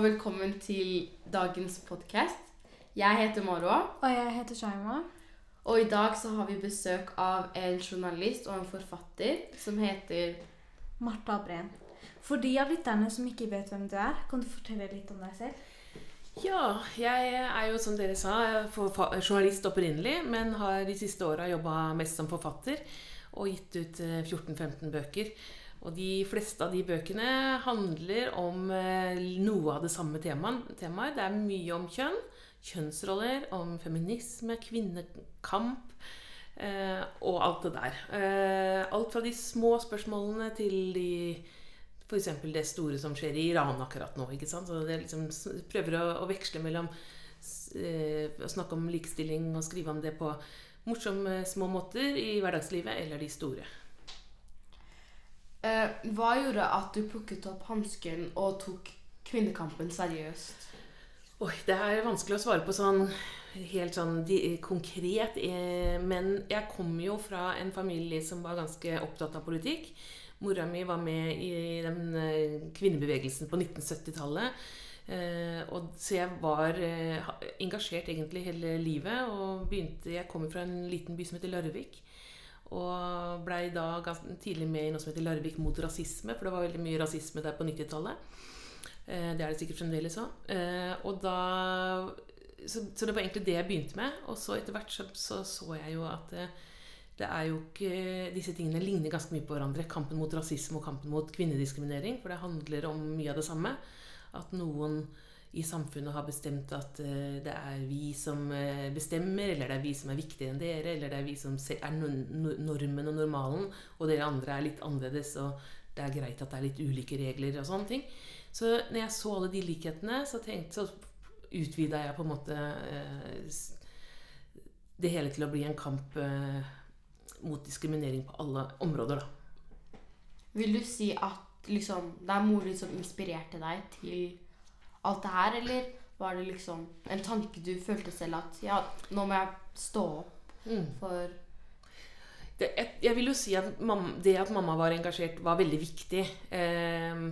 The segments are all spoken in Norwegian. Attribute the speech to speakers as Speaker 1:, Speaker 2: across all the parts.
Speaker 1: og velkommen til dagens podkast. Jeg heter Marwa,
Speaker 2: Og jeg heter Shaima.
Speaker 1: og i dag så har vi besøk av en journalist og en forfatter som heter
Speaker 2: Marta Breen. For de av lytterne som ikke vet hvem du er, kan du fortelle litt om deg selv?
Speaker 3: Ja, jeg er jo som dere sa journalist opprinnelig, men har de siste åra jobba mest som forfatter og gitt ut eh, 14-15 bøker. Og de fleste av de bøkene handler om eh, noe av det samme temaet. Det er mye om kjønn, kjønnsroller, om feminisme, kvinnekamp eh, og alt det der. Eh, alt fra de små spørsmålene til de F.eks. det store som skjer i Iran akkurat nå. ikke sant? Så det liksom, prøver å, å veksle mellom å snakke om likestilling og skrive om det på morsomme små måter i hverdagslivet, eller de store.
Speaker 1: Eh, Hva gjorde at du plukket opp hansken og tok kvinnekampen seriøst?
Speaker 3: Oi, det er vanskelig å svare på sånn helt sånn konkret. eh, Men jeg kom jo fra en familie som var ganske opptatt av politikk. Mora mi var med i den eh, kvinnebevegelsen på 1970-tallet. Eh, så jeg var engasjert egentlig hele livet. Og begynte Jeg kommer fra en liten by som heter Larvik. Og blei da tidlig med i noe som heter Larvik mot rasisme, for det var veldig mye rasisme der på 90-tallet. Eh, Det er det sikkert fremdeles òg. Og da så, så det var egentlig det jeg begynte med. Og så etter hvert så så, så jeg jo at det, det er jo ikke Disse tingene ligner ganske mye på hverandre. Kampen mot rasisme og kampen mot kvinnediskriminering. For det handler om mye av det samme. At noen i samfunnet har bestemt at eh, det er vi som eh, bestemmer, eller det er vi som er viktigere enn dere, eller det er vi som er no- no- normen og normalen, og dere andre er litt annerledes, og det er greit at det er litt ulike regler og sånne ting. Så når jeg så alle de likhetene, så, tenkte, så utvida jeg på en måte eh, det hele til å bli en kamp mot diskriminering på alle områder, da.
Speaker 1: Vil du si at liksom, det er moren din som inspirerte deg til alt det her, eller var det liksom en tanke du følte selv at ja, nå må jeg stå opp
Speaker 3: Mm.
Speaker 1: for
Speaker 3: det, jeg, jeg vil jo si at mamma, det at mamma var engasjert, var veldig viktig. Eh,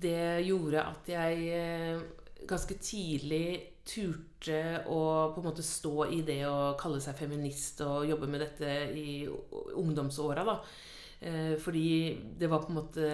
Speaker 3: det gjorde at jeg eh, ganske tidlig turte å på en måte stå i det å kalle seg feminist og jobbe med dette i ungdomsåra. da. Eh, fordi det var på en måte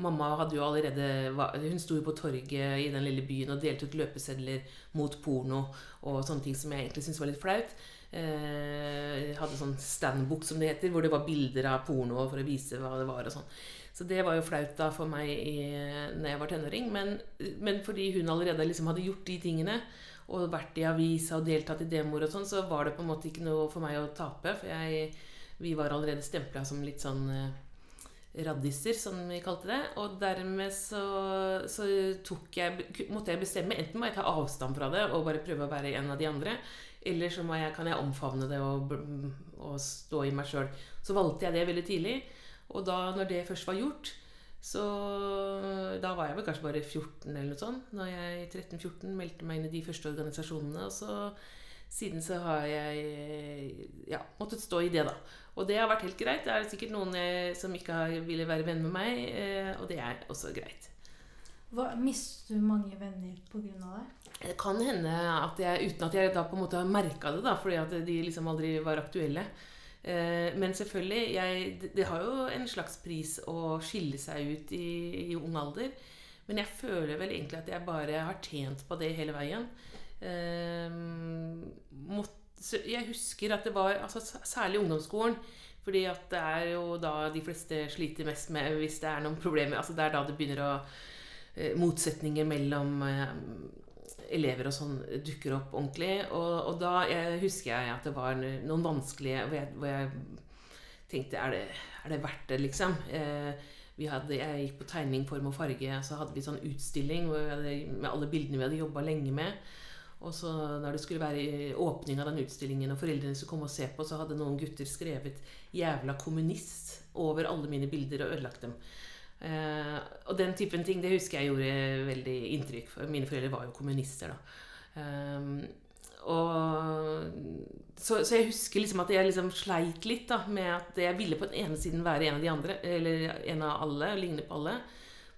Speaker 3: Mamma hadde jo allerede Hun sto jo på torget i den lille byen og delte ut løpesedler mot porno og sånne ting som jeg egentlig syntes var litt flaut. Jeg hadde sånn standbook, som det heter, hvor det var bilder av porno for å vise hva det var. og sånn. Så det var jo flaut da for meg i, når jeg var tenåring. Men, men fordi hun allerede liksom hadde gjort de tingene, og vært i avisa og deltatt i demoer og sånn, så var det på en måte ikke noe for meg å tape. For jeg, vi var allerede stempla som litt sånn eh, raddiser, som vi kalte det. Og dermed så, så jeg, måtte jeg bestemme. Enten må jeg ta avstand fra det og bare prøve å være en av de andre. Eller så jeg, kan jeg omfavne det og, og stå i meg sjøl. Så valgte jeg det veldig tidlig. Og da når det først var gjort, så da var jeg vel kanskje bare 14 eller noe sånt. Når jeg i 13-14 meldte meg inn i de første organisasjonene. Og så siden så har jeg ja, måttet stå i det, da. Og det har vært helt greit. Det er sikkert noen eh, som ikke har, ville være venn med meg, eh, og det er også greit.
Speaker 2: Hva, mister du mange venner pga. det?
Speaker 3: Det kan hende at jeg, uten at jeg da på en måte har merka det, da, fordi at de liksom aldri var aktuelle. Eh, men selvfølgelig, jeg, det, det har jo en slags pris å skille seg ut i, i ung alder. Men jeg føler vel egentlig at jeg bare har tjent på det hele veien. Måtte, jeg husker at det var altså, Særlig ungdomsskolen. Fordi at det er jo da de fleste sliter mest med hvis det er noen problemer. altså Det er da det begynner å eh, Motsetninger mellom eh, elever og sånn dukker opp ordentlig. Og, og da jeg, husker jeg at det var noen vanskelige hvor jeg, hvor jeg tenkte er det, er det verdt det, liksom? Eh, hadde, jeg gikk på tegning, form og farge, så hadde vi sånn utstilling hadde, med alle bildene vi hadde jobba lenge med. Og så når det skulle være åpning av den utstillingen, og foreldrene skulle komme og se på, så hadde noen gutter skrevet 'jævla kommunist' over alle mine bilder og ødelagt dem. Eh, og den typen ting det husker jeg gjorde veldig inntrykk. For mine foreldre var jo kommunister, da. Eh, og, så, så jeg husker liksom at jeg liksom sleit litt da, med at jeg ville på den ene siden være en av de andre, eller en av alle, ligne på alle.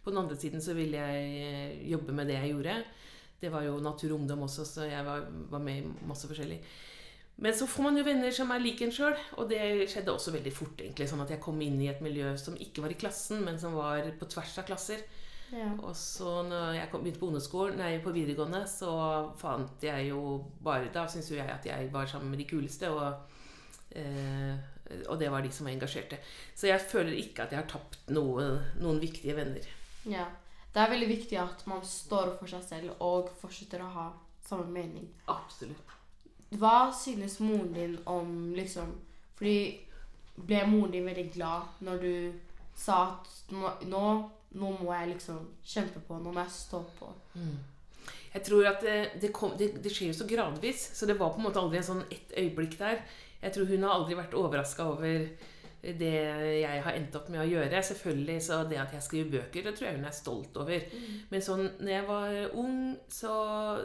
Speaker 3: På den andre siden så ville jeg jobbe med det jeg gjorde. Det var jo Natur og Ungdom også, så jeg var, var med i masse forskjellig. Men så får man jo venner som er lik en sjøl, og det skjedde også veldig fort. egentlig, Sånn at jeg kom inn i et miljø som ikke var i klassen, men som var på tvers av klasser.
Speaker 1: Ja.
Speaker 3: Og så når jeg kom, begynte på ungdomsskolen, nei, på videregående, så fant jeg jo bare Da syntes jo jeg at jeg var sammen med de kuleste, og, eh, og det var de som var engasjerte. Så jeg føler ikke at jeg har tapt noe, noen viktige venner.
Speaker 1: ja. Det er veldig viktig at man står for seg selv og fortsetter å ha samme mening.
Speaker 3: Absolutt.
Speaker 1: Hva synes moren din om liksom Fordi ble moren din veldig glad når du sa at nå, nå, nå må jeg liksom kjempe på, nå må jeg stå på.
Speaker 3: Mm. Jeg tror at det, det, kom, det, det skjer jo så gradvis, så det var på en måte aldri en sånn ett øyeblikk der. Jeg tror hun har aldri vært overraska over det jeg har endt opp med å gjøre. Selvfølgelig så det at jeg skriver bøker, det tror jeg hun er stolt over. Men sånn når jeg var ung, så,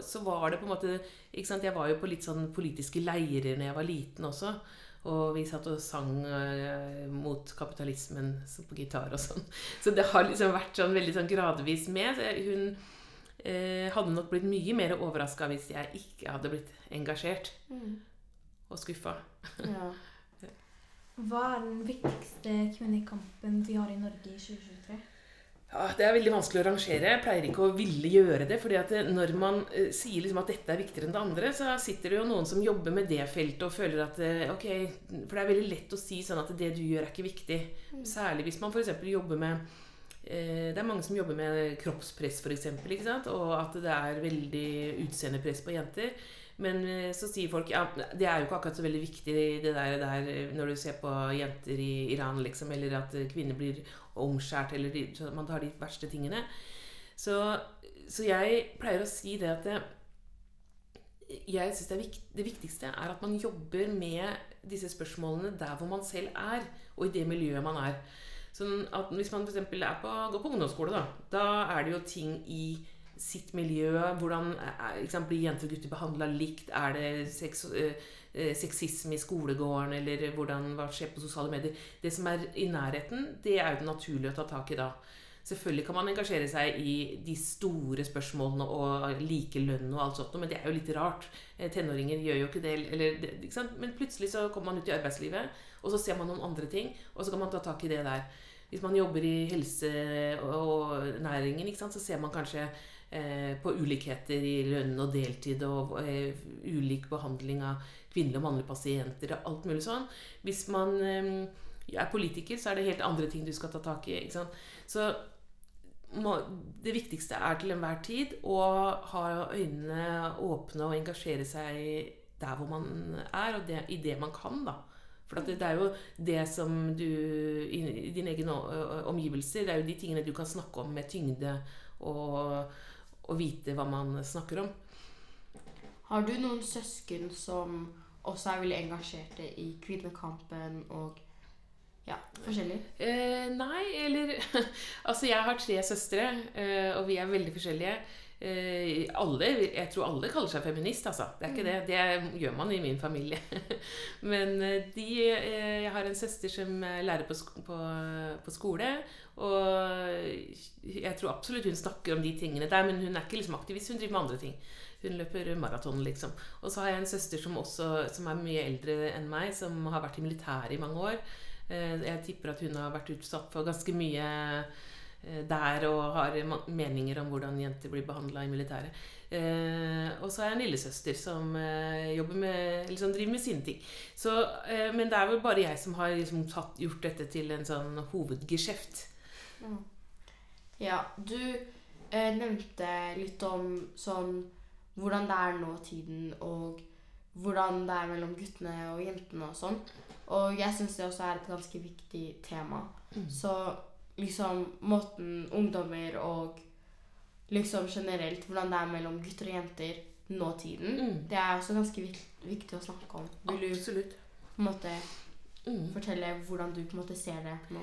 Speaker 3: så var det på en måte ikke sant? Jeg var jo på litt sånn politiske leirer når jeg var liten også. Og vi satt og sang uh, mot kapitalismen så på gitar og sånn. Så det har liksom vært sånn veldig sånn gradvis med. Så hun uh, hadde nok blitt mye mer overraska hvis jeg ikke hadde blitt engasjert og skuffa.
Speaker 1: Ja.
Speaker 2: Hva er den viktigste kvinnekampen vi har i Norge i 2023?
Speaker 3: Ja, Det er veldig vanskelig å rangere. Jeg pleier ikke å ville gjøre det. fordi at når man eh, sier liksom at dette er viktigere enn det andre, så sitter det jo noen som jobber med det feltet og føler at eh, ok, For det er veldig lett å si sånn at det du gjør, er ikke viktig. Særlig hvis man f.eks. jobber med eh, Det er mange som jobber med kroppspress, f.eks., ikke og at det er veldig utseendepress på jenter. Men eh, så sier folk ja, det er jo ikke akkurat så veldig viktig det der, der eh, når du ser på jenter i Iran, liksom, eller at eh, kvinner blir omskjært, eller de, man tar de verste tingene. Så, så jeg pleier å si det at det, jeg synes det, det viktigste er at man jobber med disse spørsmålene der hvor man selv er, og i det miljøet man er. Sånn at Hvis man er går på ungdomsskole, da, da er det jo ting i sitt miljø. Hvordan er, sant, Blir jenter og gutter behandla likt? Er det sex, eh, eh, sexisme i skolegården? Eller hvordan, hva skjer på sosiale medier? Det som er i nærheten, det er jo det naturlige å ta tak i da. Selvfølgelig kan man engasjere seg i de store spørsmålene og likelønn og alt sånt, men det er jo litt rart. Eh, Tenåringer gjør jo ikke det. Eller, ikke? Men plutselig så kommer man ut i arbeidslivet, og så ser man noen andre ting, og så kan man ta tak i det der. Hvis man jobber i helse og næringen, så ser man kanskje eh, på ulikheter i lønn og deltid og eh, ulik behandling av kvinnelige og mannlige pasienter og alt mulig sånn. Hvis man eh, er politiker, så er det helt andre ting du skal ta tak i. Så det viktigste er til enhver tid å ha øynene åpne og engasjere seg der hvor man er, og det, i det man kan, da. For det, er jo det som du i dine egne omgivelser, det er jo de tingene du kan snakke om med tyngde og, og vite hva man snakker om.
Speaker 1: Har du noen søsken som også er veldig engasjerte i kvinnekampen og ja, forskjellig?
Speaker 3: Eh, nei, eller Altså, jeg har tre søstre, eh, og vi er veldig forskjellige. Eh, alle, jeg tror alle kaller seg feminist, altså. Det er ikke det. Det gjør man i min familie. Men eh, de eh, Jeg har en søster som lærer på, på, på skole. Og jeg tror absolutt hun snakker om de tingene der, men hun er ikke liksom aktivist. Hun driver med andre ting. Hun løper maraton, liksom. Og så har jeg en søster som, også, som er mye eldre enn meg, som har vært i militæret i mange år. Eh, Jeg tipper at hun har vært utsatt for ganske mye der og har meninger om hvordan jenter blir behandla i militæret. Eh, og så har jeg en lillesøster som eh, med, liksom driver med sine ting. Så, eh, men det er vel bare jeg som har liksom tatt, gjort dette til en sånn hovedgeskjeft.
Speaker 1: Ja. ja, du eh, nevnte litt om sånn hvordan det er nå tiden, og hvordan det er mellom guttene og jentene og sånn. Og jeg syns det også er et ganske viktig tema. Så liksom måten ungdommer og liksom generelt hvordan det er mellom gutter og jenter nåtiden,
Speaker 3: Mm.
Speaker 1: det er også ganske viktig å snakke om. Vil du
Speaker 3: Absolutt.
Speaker 1: på en måte
Speaker 3: Mm.
Speaker 1: fortelle hvordan du på en måte ser det nå?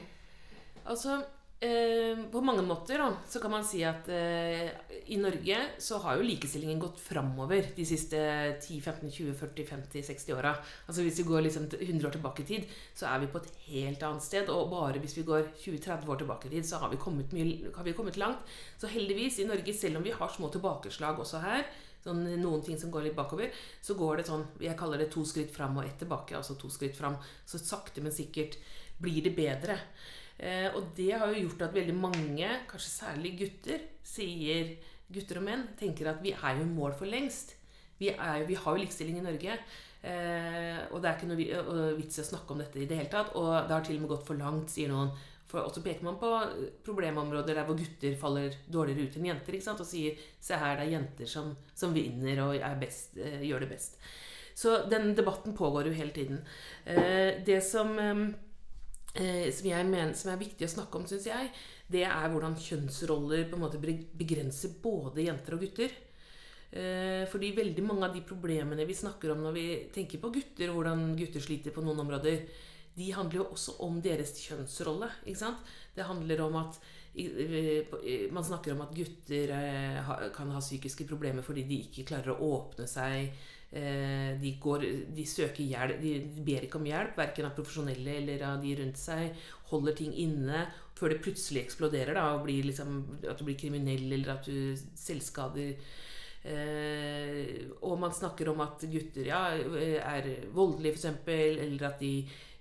Speaker 3: Altså, eh, på mange måter da, så kan man si at eh, i Norge så har jo likestillingen gått framover de siste 10-15-20-40-50-60 åra. Altså hvis vi går liksom 100 år tilbake i tid, så er vi på et helt annet sted. Og bare hvis vi går 20-30 år tilbake i tid, så har vi, mye, har vi kommet langt. Så heldigvis i Norge, selv om vi har små tilbakeslag også her, sånn noen ting som går litt bakover, så går det sånn Jeg kaller det to skritt fram og ett tilbake. Altså to skritt fram. Så sakte, men sikkert blir det bedre. Eh, og det har jo gjort at veldig mange, kanskje særlig gutter, sier gutter og menn, tenker at vi er jo i mål for lengst. Vi, er, vi har jo likestilling i Norge. Eh, og det er ikke noe vits i å snakke om dette i det hele tatt. Og det har til og med gått for langt, sier noen. For, så peker man på problemområder der hvor gutter faller dårligere ut enn jenter. ikke sant? Og sier se her, det er jenter som, som vinner og best, eh, gjør det best. Så den debatten pågår jo hele tiden. Eh, det som eh, som, mener, som, er viktig å snakke om, syns jeg, det er hvordan kjønnsroller på en måte begrenser både jenter og gutter. Eh, fordi veldig mange av de problemene vi snakker om når vi tenker på gutter, hvordan gutter sliter på noen områder, de handler jo også om deres kjønnsrolle. Det handler om at man snakker om at gutter eh, kan ha psykiske problemer fordi de ikke klarer å åpne seg Eh, de, går, de, søker hjelp, de ber ikke om hjelp, verken av profesjonelle eller av de rundt seg. Holder ting inne før det plutselig eksploderer da, og blir liksom, at du blir kriminell eller at du selvskader. Eh, og man snakker om at gutter ja, er voldelige, f.eks., eller at de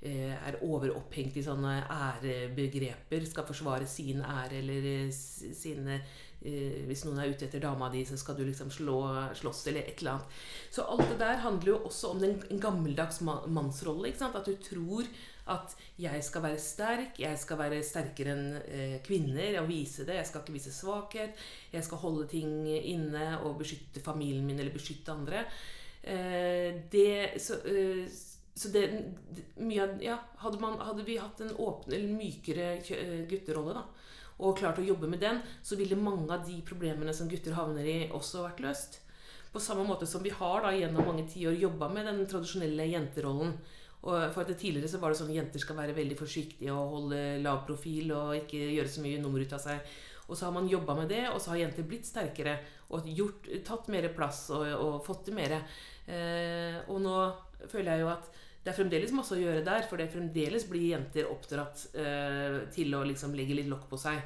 Speaker 3: er overopphengt i sånne ærebegreper. Skal forsvare sin ære eller eh, sine eh, Hvis noen er ute etter dama di, så skal du liksom slå, slåss eller et eller annet. Så alt det der handler jo også om den, gammeldags mannsrolle. At du tror at jeg skal være sterk, jeg skal være sterkere enn eh, kvinner og vise det. Jeg skal ikke vise svakhet. Jeg skal holde ting inne og beskytte familien min eller beskytte andre. Eh, det, så, eh, så det, mye, ja, hadde, man, hadde, vi hatt en åpne, eller mykere eh, gutterolle, da, og klart å jobbe med den, så ville mange av de problemene som gutter havner i, også vært løst. På samme måte som vi har da gjennom mange tiår jobba med den tradisjonelle jenterollen. Og for at Tidligere så var det sånn at jenter skal være veldig forsiktige og holde lav profil og ikke gjøre så mye nummer ut av seg. Og så har man jobba med det, og så har jenter blitt sterkere og gjort, tatt mer plass og, og fått til mer. Eh, og nå føler jeg jo at det er fremdeles masse å gjøre der, for det fremdeles blir jenter oppdratt eh, til å liksom legge litt lokk på seg.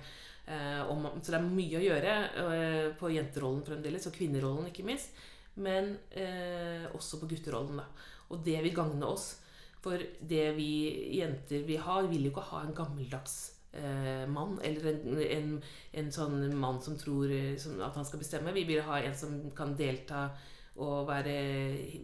Speaker 3: Eh, man, så det er mye å gjøre eh, på jenterollen fremdeles, og kvinnerollen ikke minst. Men eh, også på gutterollen. da. Og det vil gagne oss. For det vi jenter vi har, vil jo ikke ha en gammeldags eh, mann. Eller en, en, en, sånn mann som tror som, at han skal bestemme. Vi vil ha en som kan delta og være,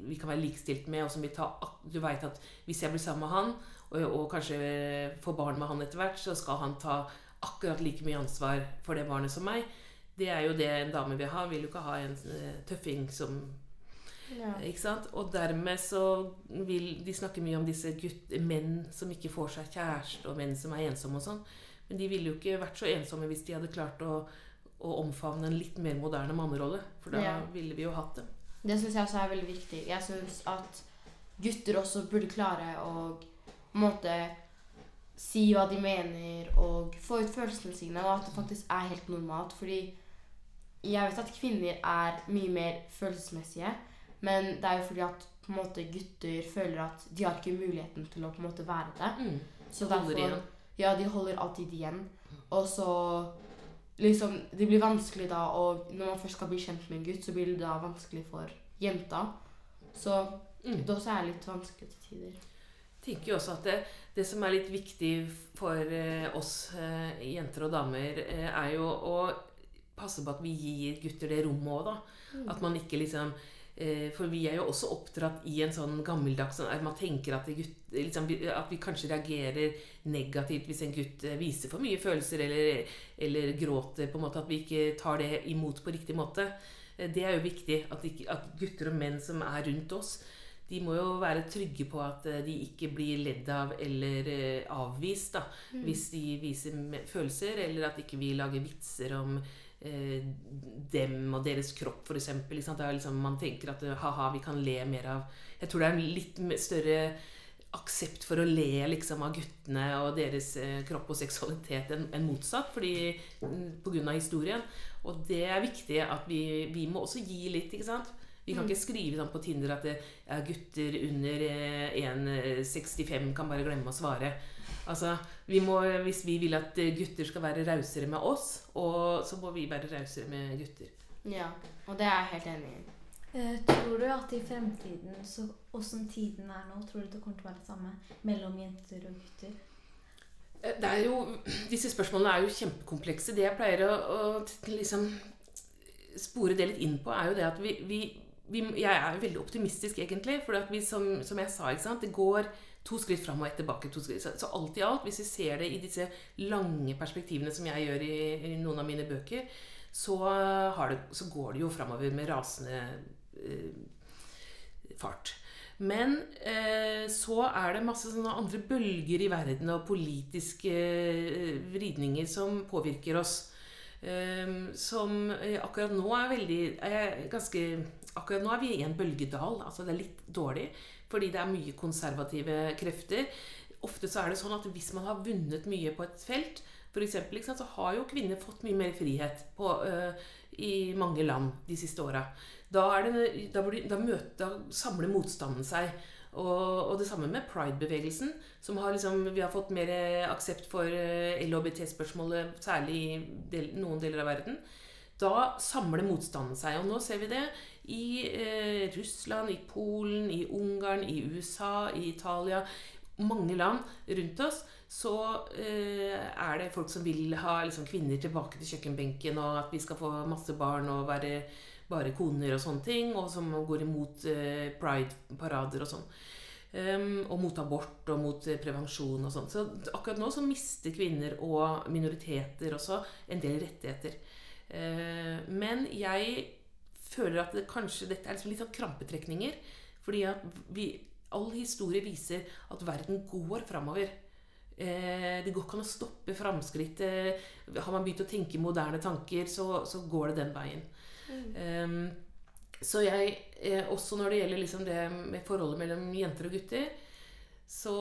Speaker 3: vi kan være likestilt med. og som vi tar, Du veit at hvis jeg blir sammen med han, og, og kanskje får barn med han etter hvert, så skal han ta akkurat like mye ansvar for det barnet som meg. Det er jo det en dame vil ha. Vil jo ikke ha en uh, tøffing som ja. Ikke sant? Og dermed så vil de snakke mye om disse gutt, menn som ikke får seg kjæreste, og menn som er ensomme og sånn. Men de ville jo ikke vært så ensomme hvis de hadde klart å, å omfavne en litt mer moderne mannerolle. For da ja. ville vi jo hatt det.
Speaker 1: Det syns jeg også er veldig viktig. Jeg syns at gutter også burde klare å måte, si hva de mener og få ut følelsene sine, og at det faktisk er helt normalt. Fordi jeg vet at kvinner er mye mer følelsesmessige, men det er jo fordi at måte, gutter føler at de har ikke muligheten til å måte være det.
Speaker 3: Mm.
Speaker 1: Så derfor, ja, de holder alltid igjen. Og så liksom, Det blir vanskelig da og Når man først skal bli kjent med en gutt, så blir det da vanskelig for jenta. Så mm. det også er litt vanskelig til tider.
Speaker 3: Jeg tenker jo også at det, det som er litt viktig for eh, oss eh, jenter og damer, eh, er jo å passe på at vi gir gutter det rommet òg, da. Mm. At man ikke liksom for vi er jo også oppdratt i en sånn gammeldags sånn at Man tenker at, gutt, liksom, at, vi kanskje reagerer negativt hvis en gutt eh, viser for mye følelser eller, eller, gråter. på en måte At vi ikke tar det imot på riktig måte. Eh, det er jo viktig. At, ikke, at gutter og menn som er rundt oss, de må jo være trygge på at de ikke blir ledd av eller avvist da, mm. hvis de viser følelser, eller at ikke vi lager vitser om eh, dem og deres kropp, f.eks. Liksom, man tenker at ha-ha, vi kan le mer av Jeg tror det er en litt større aksept for å le liksom, av guttene og deres eh, kropp og seksualitet enn en motsatt, fordi mm, pga. historien. Og det er viktig at vi, vi må også gi litt, ikke sant? Vi kan
Speaker 1: Mm.
Speaker 3: ikke skrive sånn på Tinder at det er gutter under eh, 1,65 kan bare glemme å svare. Altså, vi må, Hvis vi vil at eh, gutter skal være rausere med oss, og, så må vi være rausere med gutter.
Speaker 1: Ja, og det er jeg helt enig i.
Speaker 2: Eh, tror du at i fremtiden, så åssen tiden er nå, tror du det kommer til å være det samme mellom jenter og gutter?
Speaker 3: Eh, Det er jo, disse spørsmålene er jo kjempekomplekse. Det jeg pleier å, å liksom spore det litt inn på, er jo det at vi, vi, vi Jeg er veldig optimistisk, egentlig. For som, som jeg sa, sant, det går to skritt fram og ett tilbake. Så, så alt i alt, hvis vi ser det i disse lange perspektivene som jeg gjør i, i noen av mine bøker, så, det, så går det jo framover med rasende eh, fart. Men eh, så er det masse sånne andre bølger i verden og politiske eh, vridninger som påvirker oss. Eh, som eh, akkurat nå er veldig er ganske Akkurat nå er vi i en bølgedal. Altså det er litt dårlig fordi det er mye konservative krefter. Ofte så er det sånn at hvis man har vunnet mye på et felt, for eksempel, så har jo kvinner fått mye mer frihet på, uh, i mange land de siste åra. Da, da, da, da samler motstanden seg. Og, og det samme med pride-bevegelsen. som har liksom, Vi har fått mer eh, aksept for eh, LHBT-spørsmålet, særlig i del, noen deler av verden. Da samler motstanden seg. Og nå ser vi det i eh, Russland, i Polen, i Ungarn, i USA, i Italia. Mange land rundt oss så eh, er det folk som vil ha liksom, kvinner tilbake til kjøkkenbenken, og at vi skal få masse barn og være bare koner og sånne ting, og som går imot eh, pride-parader og sånn. Um, og mot abort og mot eh, prevensjon og sånn. Så akkurat nå så mister kvinner og minoriteter også en del rettigheter. Uh, men jeg føler at det kanskje dette er liksom litt sånn krampetrekninger. Fordi at vi, all historie viser at verden går framover. Eh, det går ikke an å stoppe framskritt. Eh, har man begynt å tenke moderne tanker, så, så går det den veien. Ehm, så jeg, eh, også når det gjelder liksom det med forholdet mellom jenter og gutter, så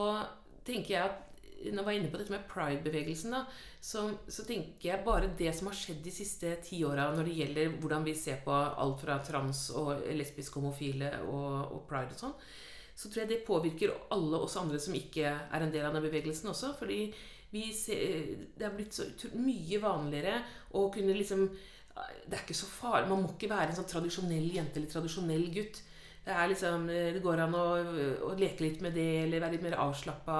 Speaker 3: tenker jeg at når jeg var inne på dette med pride-bevegelsen, så, så tenker jeg bare det som har skjedd de siste ti åra når det gjelder hvordan vi ser på alt fra trans og lesbiske, homofile og, og pride og sånn, så tror jeg det påvirker alle oss andre som ikke er en del av den bevegelsen også. Fordi ser, det er blitt så mye vanligere å kunne liksom Det er ikke så farlig. Man må ikke være en sånn tradisjonell jente eller tradisjonell gutt. Det liksom, det går an å, å leke litt med det, eller være litt mer avslappa.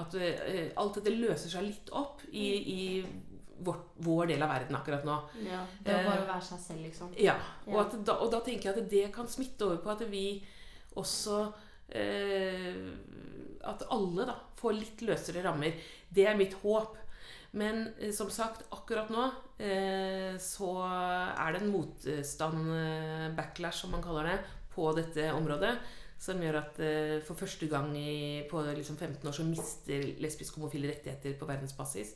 Speaker 3: At eh, alt dette løser seg litt opp i, i vårt, vår del av verden akkurat nå.
Speaker 1: Ja, det å
Speaker 3: Eh,
Speaker 1: bare være seg selv, liksom.
Speaker 3: Ja, og, at da, og da tenker jeg at det kan smitte over på at vi også eh, At alle da får litt løsere rammer. Det er mitt håp. Men eh, som sagt, akkurat nå eh, så er det en motstand, eh, backlash som man kaller det, på dette området. Som gjør at uh, for første gang i, på liksom 15 år så mister lesbiske homofile rettigheter på verdensbasis.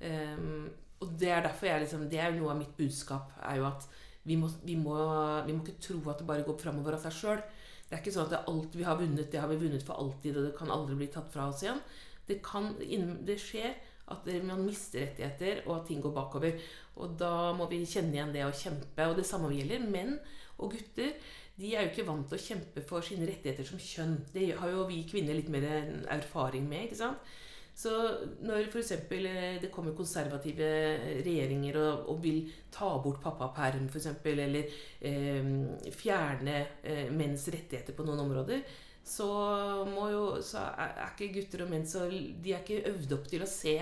Speaker 3: Um, og det er derfor jeg liksom, det er jo noe av mitt budskap. er jo at vi må, vi, må, vi må ikke tro at det bare går framover av seg sjøl. Det er ikke sånn at alt vi har vunnet, det har vi vunnet for alltid, og det kan aldri bli tatt fra oss igjen. Det, kan, det skjer at man mister rettigheter, og at ting går bakover. Og da må vi kjenne igjen det og kjempe. Og det samme gjelder menn og gutter. De er jo ikke vant til å kjempe for sine rettigheter som kjønn. Det har jo vi kvinner litt mer erfaring med. ikke sant? Så når f.eks. det kommer konservative regjeringer og, og vil ta bort pappaperm f.eks., eller eh, fjerne eh, menns rettigheter på noen områder, så, må jo, så er, er ikke gutter og menn så De er ikke øvd opp til å se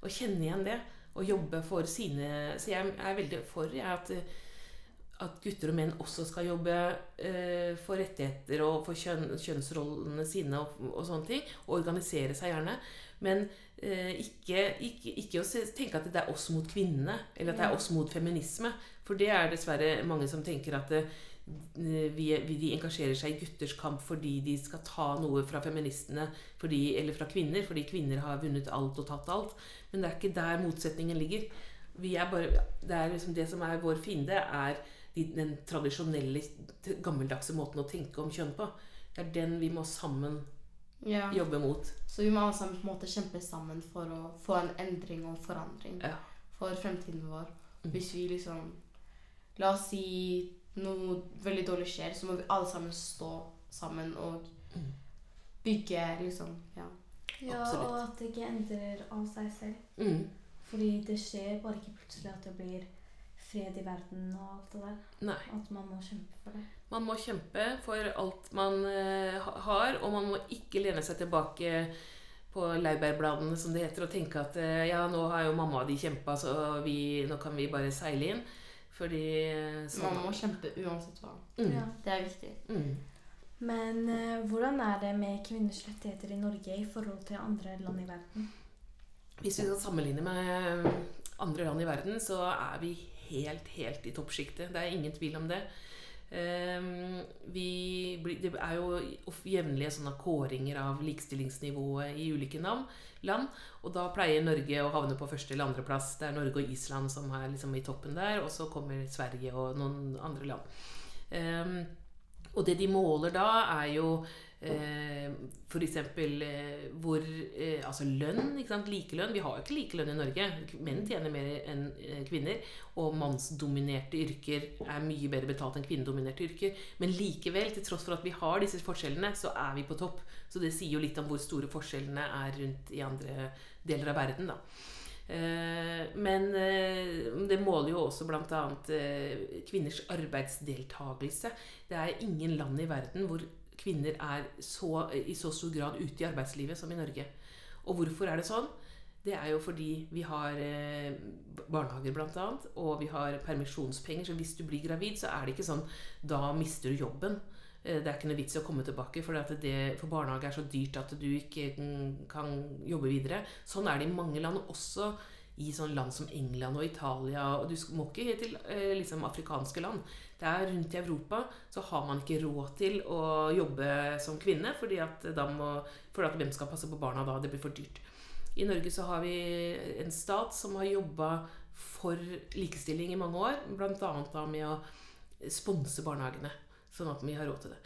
Speaker 3: og kjenne igjen det. Og jobbe for sine Så jeg er veldig for jeg, at, at gutter og menn også skal jobbe eh, for rettigheter og for kjønn, kjønnsrollene sine og, og sånne ting. Og organisere seg gjerne. Men eh, ikke, ikke, ikke å se, tenke at det er oss mot kvinnene, eller at det er oss mot feminisme. For det er dessverre mange som tenker at eh, vi, vi, de engasjerer seg i gutters kamp fordi de skal ta noe fra feministene fordi, eller fra kvinner, fordi kvinner har vunnet alt og tatt alt. Men det er ikke der motsetningen ligger. Vi er bare, det, er liksom det som er vår fiende, er de, den tradisjonelle, gammeldagse måten å tenke om kjønn på. Det er den vi må sammen
Speaker 1: Ja.
Speaker 3: jobbe mot.
Speaker 1: Så vi må alle sammen på en måte kjempe sammen for å få en endring og forandring
Speaker 3: Ja.
Speaker 1: for fremtiden vår.
Speaker 3: Mm.
Speaker 1: Hvis vi liksom La oss si noe veldig dårlig skjer, så må vi alle sammen stå sammen og
Speaker 3: Mm.
Speaker 1: bygge liksom Ja.
Speaker 2: Ja,
Speaker 3: Absolutt.
Speaker 2: og at det ikke endrer av seg selv.
Speaker 3: Mm.
Speaker 2: Fordi det skjer bare ikke plutselig at det blir fred i verden og alt det der.
Speaker 3: Nei.
Speaker 2: At man må kjempe for det.
Speaker 3: Man må kjempe for alt man uh, har, og man må ikke lene seg tilbake på laurbærbladene, som det heter, og tenke at uh, ja, nå har jo mamma og de kjempa, så vi, nå kan vi bare seile inn. Fordi eh, sånn
Speaker 1: Man må kjempe uansett hva.
Speaker 3: mm.
Speaker 2: Ja.
Speaker 1: Det er viktig.
Speaker 3: Mm.
Speaker 2: Men uh, hvordan er det med kvinners rettigheter i Norge i forhold til andre land i verden?
Speaker 3: Hvis vi skal sammenligne med andre land i verden, så er vi helt, helt i toppsjiktet. Det er ingen tvil om det. Ehm, vi, det er jo jevnlige sånne kåringer av likestillingsnivået i ulike land. Og da pleier Norge å havne på første eller andreplass. Det er Norge og Island som er liksom i toppen der. Og så kommer Sverige og noen andre land. Ehm, og det de måler da, er jo eh, f.eks. Eh, hvor eh, Altså lønn. ikke sant? Likelønn. Vi har jo ikke likelønn i Norge. Menn tjener mer enn eh, kvinner. Og mannsdominerte yrker er mye bedre betalt enn kvinnedominerte yrker. Men likevel, til tross for at vi har disse forskjellene, så er vi på topp. Så det sier jo litt om hvor store forskjellene er rundt i andre deler av verden. da. Eh, Men eh, det måler jo også bl.a. kvinners arbeidsdeltagelse. Det er ingen land i verden hvor kvinner er så, i så stor grad ute i arbeidslivet som i Norge. Og hvorfor er det sånn? Det er jo fordi vi har eh, barnehager bl.a., og vi har permisjonspenger. Så hvis du blir gravid, så er det ikke sånn da mister du jobben. Eh, Det er ikke noe vits i å komme tilbake, for, det, for barnehage er så dyrt at du ikke mm, kan jobbe videre. Sånn er det i mange land, også i sånne land som England og Italia. Og du må ikke til eh, liksom afrikanske land. Det er Rundt i Europa så har man ikke råd til å jobbe som kvinne, fordi at da må, for at hvem skal passe på barna da? Det blir for dyrt. I Norge så har vi en stat som har jobba for likestilling i mange år, bl.a. med å sponse barnehagene, sånn at vi har råd til det.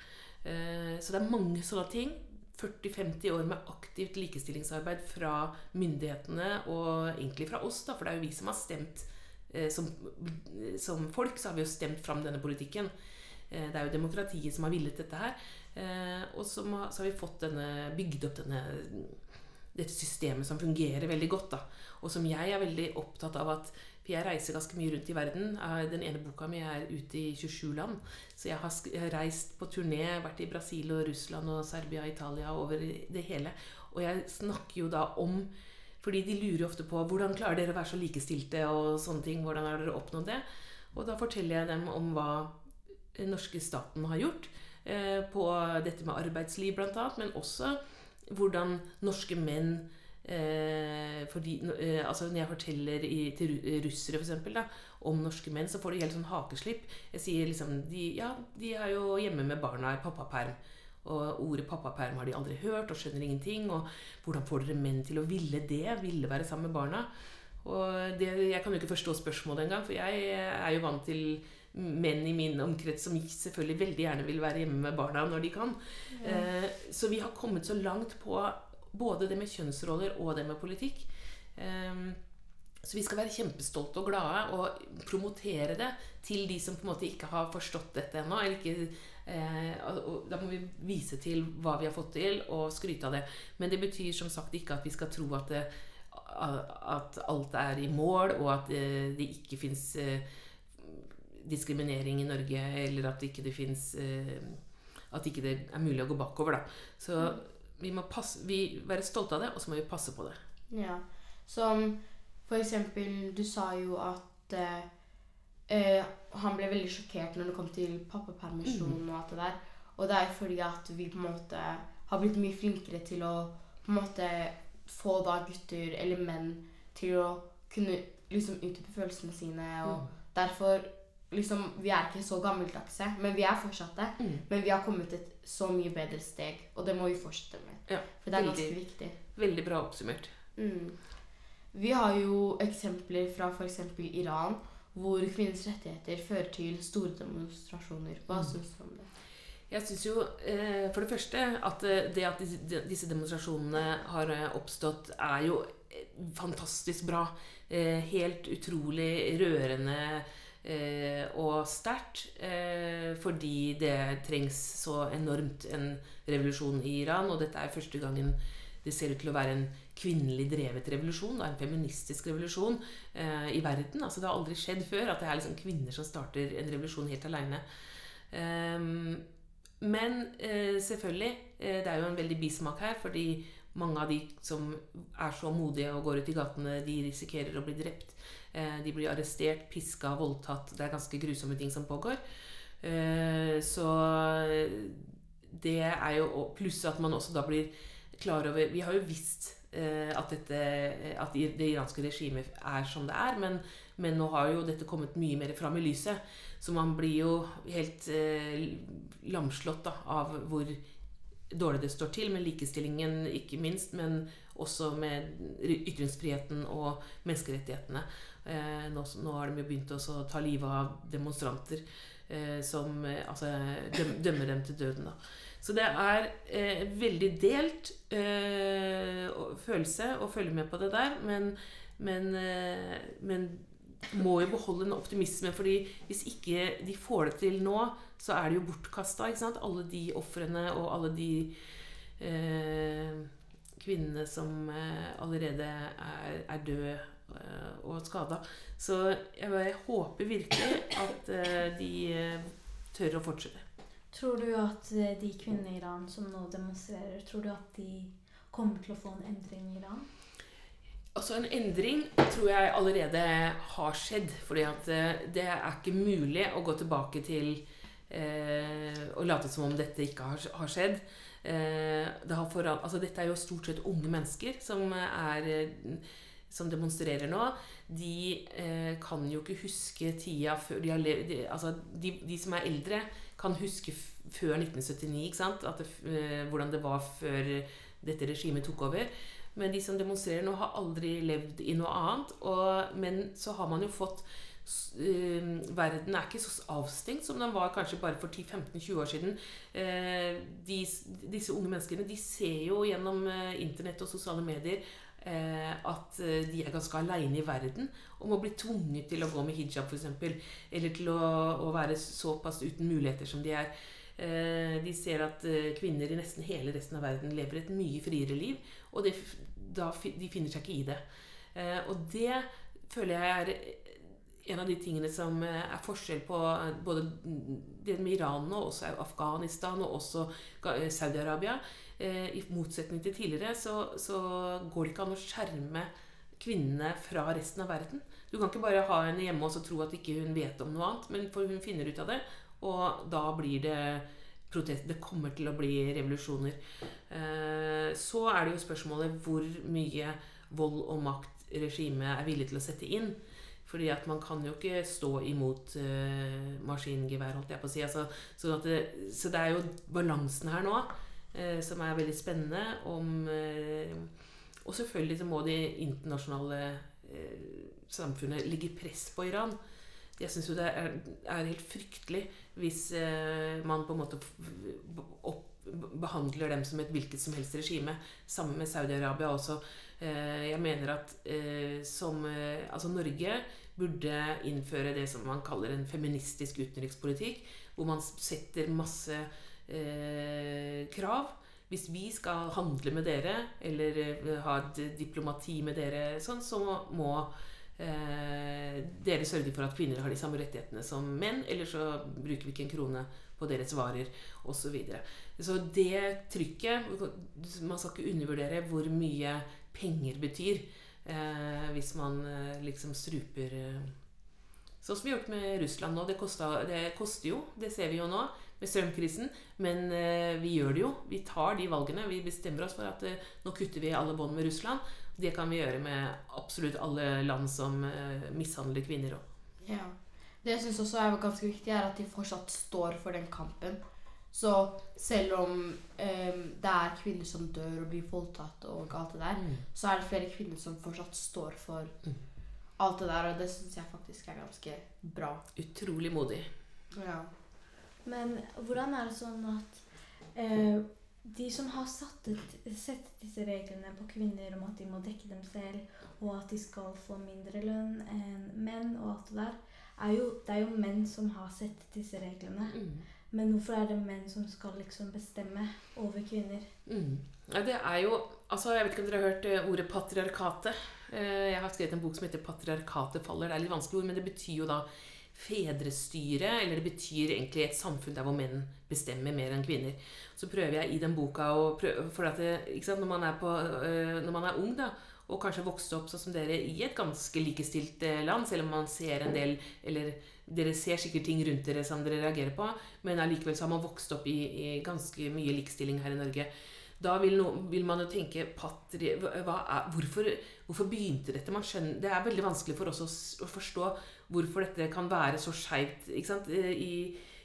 Speaker 3: Eh, Så det er mange sånne ting. 40-50 år med aktivt likestillingsarbeid fra myndighetene, og egentlig fra oss, da, for det er jo vi som har stemt som, som folk, så har vi jo stemt fram denne politikken. Eh, Det er jo demokratiet som har villet dette her. Eh, Og så må- så har vi fått denne, bygd opp denne, dette systemet som fungerer veldig godt. da. Og som jeg er veldig opptatt av at For jeg reiser ganske mye rundt i verden. Eh, Den ene boka mi er ute i 27 land. Så jeg har reist på turné, vært i Brasil og Russland og Serbia og Italia over det hele. Og jeg snakker jo da om fordi de lurer ofte på hvordan klarer dere å være så likestilte og sånne ting. Hvordan har dere oppnådd det? Og da forteller jeg dem om hva den norske staten har gjort eh, på dette med arbeidsliv bl.a., men også hvordan norske menn eh, fordi, eh, altså Når jeg forteller i, til russere for eksempel, da, om norske menn, så får de helt sånn hakeslipp. Jeg sier liksom de, Ja, de er jo hjemme med barna i pappaperm. Og ordet pappaperm har de aldri hørt og skjønner ingenting. Og hvordan får dere menn til å ville det? Ville være sammen med barna? Og det, jeg kan jo ikke forstå spørsmålet engang, for jeg er jo vant til menn i min omkrets som selvfølgelig veldig gjerne vil være hjemme med barna når de kan. Eh, så vi har kommet så langt på både det med kjønnsroller og det med politikk. Eh, så vi skal være kjempestolte og glade og promotere det til de som på en måte ikke har forstått dette ennå. eller ikke da må vi vise til hva vi har fått til, og skryte av det. Men det betyr som sagt ikke at vi skal tro at, det, at alt er i mål, og at eh, det ikke fins eh, diskriminering i Norge, eller at ikke det fins At ikke det er mulig å gå bakover, da. Så vi må passe, vi være stolte av det, og så må vi passe på det.
Speaker 1: Ja. Som for eksempel Du sa jo at eh, han ble veldig sjokkert når det kom til pappapermisjon og alt det der. Og det er fordi at vi på en måte har blitt mye flinkere til å på en måte få da gutter eller menn til å kunne liksom utdype følelsene sine. Og derfor liksom Vi er ikke så gammeldagse, men vi er fortsatt det.
Speaker 3: Mm.
Speaker 1: Men vi har kommet et så mye bedre steg, og det må vi fortsette med.
Speaker 3: Ja,
Speaker 1: For det er
Speaker 3: veldig.
Speaker 1: ganske viktig.
Speaker 3: Veldig bra oppsummert.
Speaker 1: Mm. Vi har jo eksempler fra f.eks. Iran, hvor kvinners rettigheter fører til store demonstrasjoner. Hva
Speaker 3: Mm.
Speaker 1: syns du om det?
Speaker 3: Jeg syns jo eh, for det første at eh, det at disse, demonstrasjonene har eh, oppstått, er jo fantastisk bra. Helt utrolig rørende og sterkt. Fordi det trengs så enormt en revolusjon i Iran. Og dette er første gangen det ser ut til å være en kvinnelig drevet revolusjon. Da, en feministisk revolusjon eh, i verden. Altså, det har aldri skjedd før at det er liksom kvinner som starter en revolusjon helt aleine. Ehm, men eh, selvfølgelig, eh, det er jo en veldig bismak her, fordi mange av de som er så modige og går ut i gatene, de risikerer å bli drept. Eh, de blir arrestert, piska, voldtatt. Det er ganske grusomme ting som pågår. Eh, så det er jo Pluss at man også da blir klar over Vi har jo visst eh, at, dette, at det iranske regimet er som det er, men, men nå har jo dette kommet mye mer fram i lyset. Så man blir jo helt eh, lamslått da, av hvor dårlig det står til med likestillingen, ikke minst, men også med ytringsfriheten og menneskerettighetene. Eh, nå, nå har de jo begynt å ta livet av demonstranter eh, som eh, altså, døm, dømmer dem til døden. Da. Så det er eh, veldig delt eh, følelse å følge med på det der, men, men, eh, men må jo beholde en optimisme, fordi hvis ikke de får det til nå, så er det jo bortkasta. Alle de ofrene og alle de eh, kvinnene som eh, allerede er, er døde eh, og skada. Så jeg, bare håper virkelig at eh, de eh, tør å fortsette.
Speaker 2: Tror du at eh, de kvinnene i Iran som nå demonstrerer, tror du at de kommer til å få en endring i Iran?
Speaker 3: Altså En endring tror jeg allerede har skjedd. fordi at eh, det er ikke mulig å gå tilbake til eh, og late som om dette ikke har, har skjedd. Eh, det har foran, altså dette er jo stort sett unge mennesker som, er, eh, som demonstrerer nå. De eh, kan jo ikke huske tida før de har levd de, altså de, de som er eldre, kan huske før 1979, ikke det, eh, hvordan det var før dette regimet tok over. Men de som demonstrerer nå, har aldri levd i noe annet. Og, men så har man jo fått eh, Verden er ikke så avstengt som den var kanskje bare for 10-15-20 år siden. Uh, de, disse unge menneskene de ser jo gjennom uh, internett og sosiale medier at eh, de er ganske aleine i verden og må bli tvunget til å gå med hijab f.eks. Eller til å, å være såpass uten muligheter som de er. Eh, De ser at eh, kvinner i nesten hele resten av verden lever et mye friere liv, og det, da, de finner seg ikke i det. Eh, Og det føler jeg er en av de tingene som eh, er forskjell på eh, både det med Iran og også Afghanistan og også eh, Saudi-Arabia. I motsetning til tidligere så, så går det ikke an å skjerme kvinnene fra resten av verden. Du kan ikke bare ha henne hjemme og så tro at ikke hun vet om noe annet, men for hun finner ut av det, og da blir det protest. Det kommer til å bli revolusjoner. Så er det jo spørsmålet hvor mye vold og makt regimet er villig til å sette inn. Fordi at man kan jo ikke stå imot uh, maskingevær, holdt jeg på å si. Altså, så, at det, så det er jo balansen her nå uh, som er veldig spennende. Om, uh, og selvfølgelig så må det internasjonale samfunnet legge press på Iran. Jeg syns jo det er, er helt fryktelig hvis man på en måte opp, behandler dem som et hvilket som helst regime. Sammen med Saudi-Arabia også. Jeg mener at som Altså Norge burde innføre det som man kaller en feministisk utenrikspolitikk. Hvor man setter masse eh, krav. Hvis vi skal handle med dere, eller eh, ha et diplomati med dere, sånn, så må eh, dere sørge for at kvinner har de samme rettighetene som menn, eller så bruker vi ikke en krone på deres varer osv. Så, videre. så det trykket Man skal ikke undervurdere hvor mye penger betyr eh, hvis man eh, liksom struper eh, Sånn som vi har gjort med Russland nå. Det, kosta, det koster jo, det ser vi jo nå med strømkrisen. Men eh, vi gjør det jo. Vi tar de valgene. Vi bestemmer oss for at eh, nå kutter vi alle bånd med Russland. Det kan vi gjøre med absolutt alle land som eh, mishandler kvinner òg.
Speaker 1: Ja. Det jeg syns også er ganske viktig, er at de fortsatt står for den kampen. Så selv om um, det er kvinner som dør og blir voldtatt og alt det der, så er det flere kvinner som fortsatt står for
Speaker 3: Mm.
Speaker 1: alt det der, og det syns jeg faktisk er ganske bra.
Speaker 3: Utrolig modig.
Speaker 1: Ja.
Speaker 2: Men hvordan er det sånn at eh, de som har satt ut, sett disse reglene på kvinner om at de må dekke dem selv, og at de skal få mindre lønn enn menn, og alt det der, er jo, det er jo menn som har sett disse reglene.
Speaker 3: Mm.
Speaker 2: Men hvorfor er det menn som skal liksom bestemme over kvinner?
Speaker 3: Mm. Ja, det er jo altså Jeg vet ikke om dere har hørt eh, ordet patriarkatet. Eh, Jeg har skrevet en bok som heter 'Patriarkatet faller'. Det er litt vanskelig ord, men det betyr jo da fedrestyre. Eller det betyr egentlig et samfunn der hvor menn bestemmer mer enn kvinner. Så prøver jeg i den boka å prøve For det, når, man på, øh, når man er ung, da, og kanskje vokste opp sånn som dere i et ganske likestilt eh, land, selv om man ser en del Eller dere ser sikkert ting rundt dere som dere reagerer på, men allikevel så har man vokst opp i, i ganske mye likestilling her i Norge. Da vil, no, vil man jo tenke patri, er, hvorfor, hvorfor begynte dette? Skjønner, det er veldig vanskelig for oss å, å forstå hvorfor dette kan være så skeivt.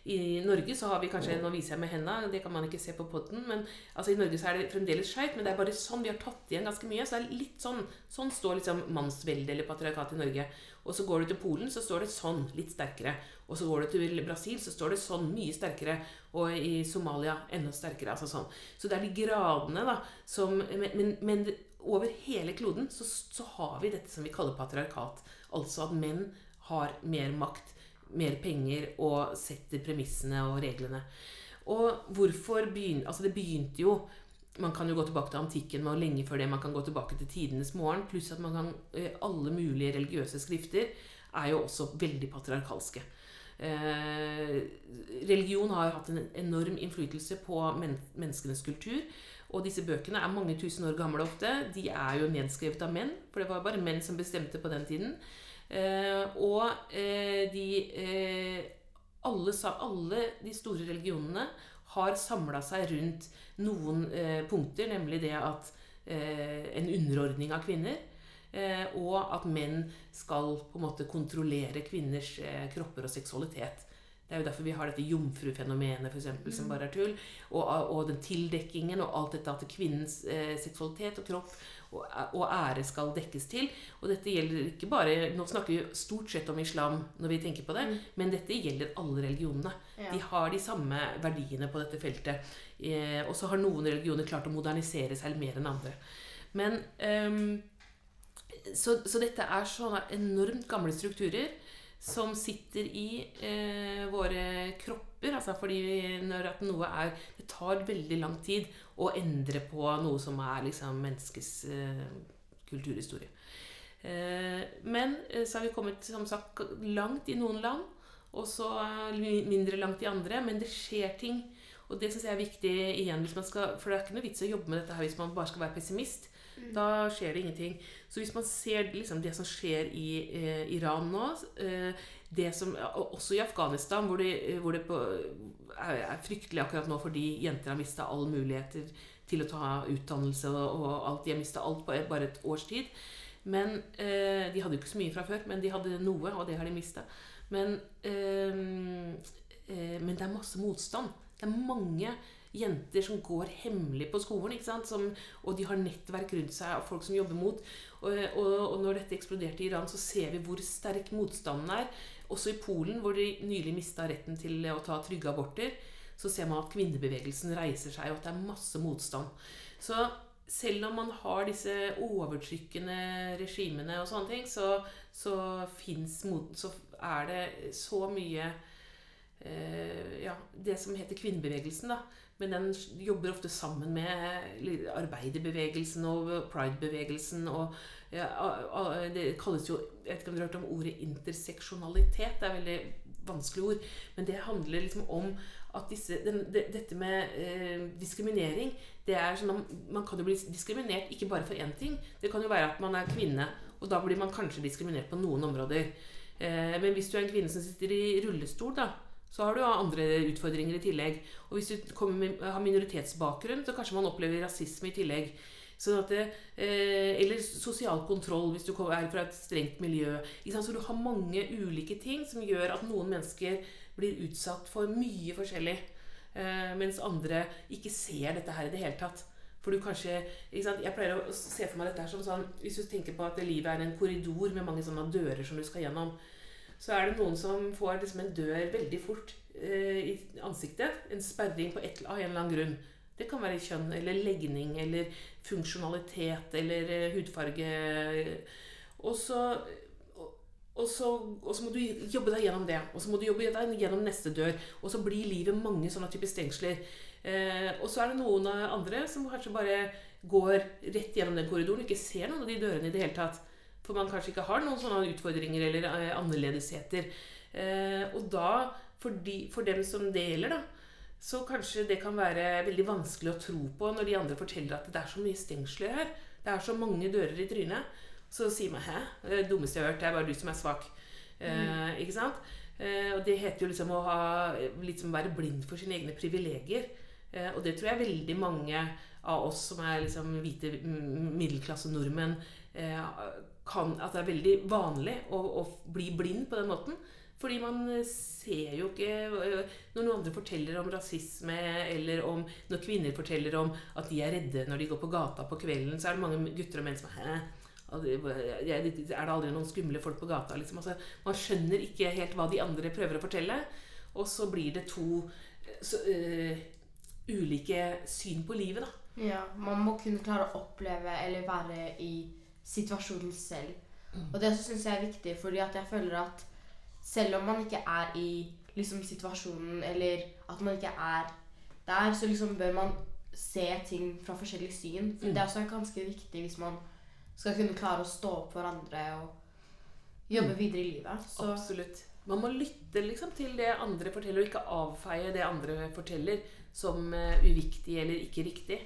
Speaker 3: I Norge så har vi kanskje Nå viser jeg med henda, det kan man ikke se på poden, Men altså, i Norge så er det fremdeles skeivt, men det er bare sånn vi har tatt igjen ganske mye. Så det er litt sånn Sånn står liksom mannsveldet eller patriarkatet i Norge. Og så går du til Polen, så står det sånn, litt sterkere. Og så går du til Brasil, så står det sånn, mye sterkere. Og i Somalia enda sterkere. altså sånn. Så det er de gradene, da, som Men, men, men over hele kloden så, så har vi dette som vi kaller patriarkat. Altså at menn har mer makt, mer penger og setter premissene og reglene. Og hvorfor begynte Altså, det begynte jo man kan jo gå tilbake til antikken og lenge før det. Man kan gå tilbake til tidenes morgen. Pluss at man kan, eh, alle mulige religiøse skrifter er jo også veldig patriarkalske. Eh, religion har hatt en enorm innflytelse på men menneskenes kultur. Og disse bøkene er mange tusen år gamle ofte. De er jo nedskrevet av menn, for det var bare menn som bestemte på den tiden. Eh, og eh, de eh, alle, alle de store religionene har samla seg rundt noen punkter, nemlig det at en underordning av kvinner, og at menn skal på en måte kontrollere kvinners kropper og seksualitet. Det er jo derfor vi har dette jomfrufenomenet, for eksempel, som bare er tull. Og, og den tildekkingen og alt dette at kvinnens eh, seksualitet og kropp og, og ære skal dekkes til. Og dette gjelder ikke bare Nå snakker vi stort sett om islam når vi tenker på det,
Speaker 1: Mm.
Speaker 3: men dette gjelder alle religionene.
Speaker 1: Ja.
Speaker 3: De har de samme verdiene på dette feltet. Eh, og så har noen religioner klart å modernisere seg mer enn andre. Men ehm, så, så dette er sånne enormt gamle strukturer som sitter i eh, våre kropper. Altså fordi når at noe er Det tar veldig lang tid å endre på noe som er liksom menneskets eh, kulturhistorie. Eh, men eh, så har vi kommet som sagt langt i noen land, og så eh, mindre langt i andre. Men det skjer ting. Og det syns jeg er viktig igjen, hvis man skal, for det er ikke noe vits å jobbe med dette her hvis man bare skal være pessimist. Da skjer det ingenting. Så hvis man ser liksom, det som skjer i eh, Iran nå, eh, det som, og også i Afghanistan, hvor det, eh, hvor det på, er, er fryktelig akkurat nå fordi jenter har mista alle muligheter til å ta utdannelse og alt. De har mista alt på bare et års tid. Men eh, De hadde jo ikke så mye fra før, men de hadde noe, og det har de mista. Men, eh, eh, men det er masse motstand. Det er mange jenter som går hemmelig på skolen, ikke? Som, og de har nettverk rundt seg av folk som jobber mot. Og, og, og når dette eksploderte i Iran, så ser vi hvor sterk motstanden er. Også i Polen, hvor de nylig mista retten til å ta trygge aborter, så ser man at kvinnebevegelsen reiser seg, og at det er masse motstand. Så selv om man har disse overtrykkende regimene og sånne ting, så, så, mot, så er det så mye Ja, det som heter kvinnebevegelsen, da. Men den jobber ofte sammen med arbeiderbevegelsen og pridebevegelsen. og ja, Det kalles jo Jeg vet ikke om dere har hørt om ordet interseksjonalitet. Det er et veldig vanskelig ord. Men det handler liksom om at disse, den, de, dette med eh, diskriminering det er sånn at Man kan jo bli diskriminert ikke bare for én ting. Det kan jo være at man er kvinne, og da blir man kanskje diskriminert på noen områder. Eh, men hvis du er en kvinne som sitter i rullestol, da, så har du andre utfordringer i tillegg. Og hvis du med, har minoritetsbakgrunn, så kanskje man opplever rasisme i tillegg. Sånn det, eh, eller sosial kontroll hvis du er fra et strengt miljø. Så du har mange ulike ting som gjør at noen mennesker blir utsatt for mye forskjellig. Eh, mens andre ikke ser dette her i det hele tatt. For du kanskje? Jeg pleier å se for meg dette her som sånn Hvis du tenker på at livet er en korridor med mange sånne dører som du skal gjennom. Så er det noen som får liksom en dør veldig fort eh, i ansiktet. En sperring et, av en eller annen grunn. Det kan være kjønn eller legning eller funksjonalitet eller eh, hudfarge. Og så, og, og, så, og så må du jobbe deg gjennom det. Og så må du jobbe deg gjennom neste dør. Og så blir livet mange sånne typer stengsler. Eh, og så er det noen andre som kanskje bare går rett gjennom den korridoren og ikke ser noen av de dørene i det hele tatt. For man kanskje ikke har noen sånne utfordringer eller eh, annerledesheter. Eh, og da, for, de, for dem som det gjelder, da, så kanskje det kan være veldig vanskelig å tro på når de andre forteller at det er så mye stengsler her. Det er så mange dører i trynet. Så sier man 'hæ? Det dummeste jeg har hørt. Det er bare du som er svak'. Eh, ikke sant? Eh, og det heter jo liksom å ha, liksom være blind for sine egne privilegier. Eh, og det tror jeg veldig mange av oss som er liksom hvite middelklasse nordmenn, kan, at det er veldig vanlig å, å, bli blind på den måten. Fordi man ser jo ikke eh, Når noen andre forteller om rasisme, eller om når kvinner forteller om at de er redde når de går på gata på kvelden, så er det mange gutter og menn som Hæ? Er det aldri noen skumle folk på gata? Liksom? Altså, man skjønner ikke helt hva de andre prøver å fortelle. Og så blir det to så, uh, ulike syn på livet, da.
Speaker 1: Ja, man må kunne klare å oppleve eller være i situasjonen selv. Mm. Og det syns jeg er viktig, fordi at jeg føler at selv om man ikke er i liksom, situasjonen, eller at man ikke er der, så liksom bør man se ting fra forskjellig syn. For mm. det er også ganske viktig hvis man skal kunne klare å stå opp for andre og jobbe mm. videre i livet.
Speaker 3: Så. Absolutt. Man må lytte liksom, til det andre forteller, og ikke avfeie det andre forteller som uh, uviktig eller ikke riktig.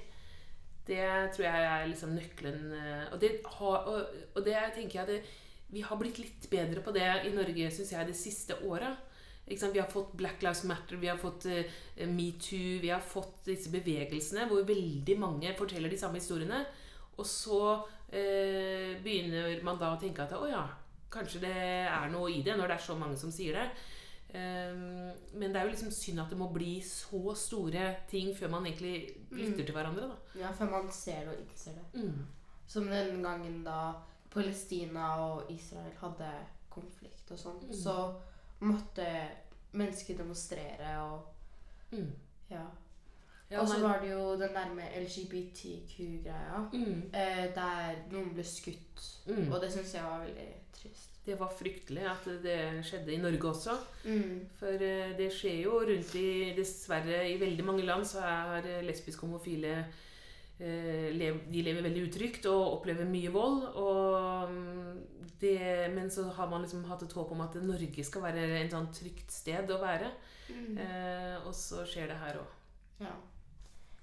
Speaker 3: Det tror jeg er liksom nøkkelen. Eh, og det, har, og, og det tenker jeg det, Vi har blitt litt bedre på det i Norge synes jeg, det siste året. Vi har fått Black Lives Matter, vi har fått uh, metoo, vi har fått disse bevegelsene hvor veldig mange forteller de samme historiene. Og så uh, begynner man da å tenke at å ja, kanskje det er noe i det, når det er så mange som sier det. Um, men det er jo liksom synd at det må bli så store ting før man egentlig lytter mm. til hverandre. da.
Speaker 1: Ja, før man ser det og ikke ser det. Mm. Som den gangen da Palestina og Israel hadde konflikt og sånn, mm. så måtte mennesker demonstrere og mm. Ja. ja og så var det jo den der med LGBTQ-greia, mm. eh, der noen ble skutt. Mm. Og det syns jeg var veldig trist
Speaker 3: det var fryktelig at det skjedde i Norge også. Mm. For eh, det skjer jo rundt i Dessverre, i veldig mange land så er lesbiske homofile eh, De lever veldig utrygt og opplever mye vold. Og mm, det, men så har man liksom hatt et håp om at Norge skal være en sånn trygt sted å være. Mm. Eh, og så skjer det her òg.
Speaker 1: Ja.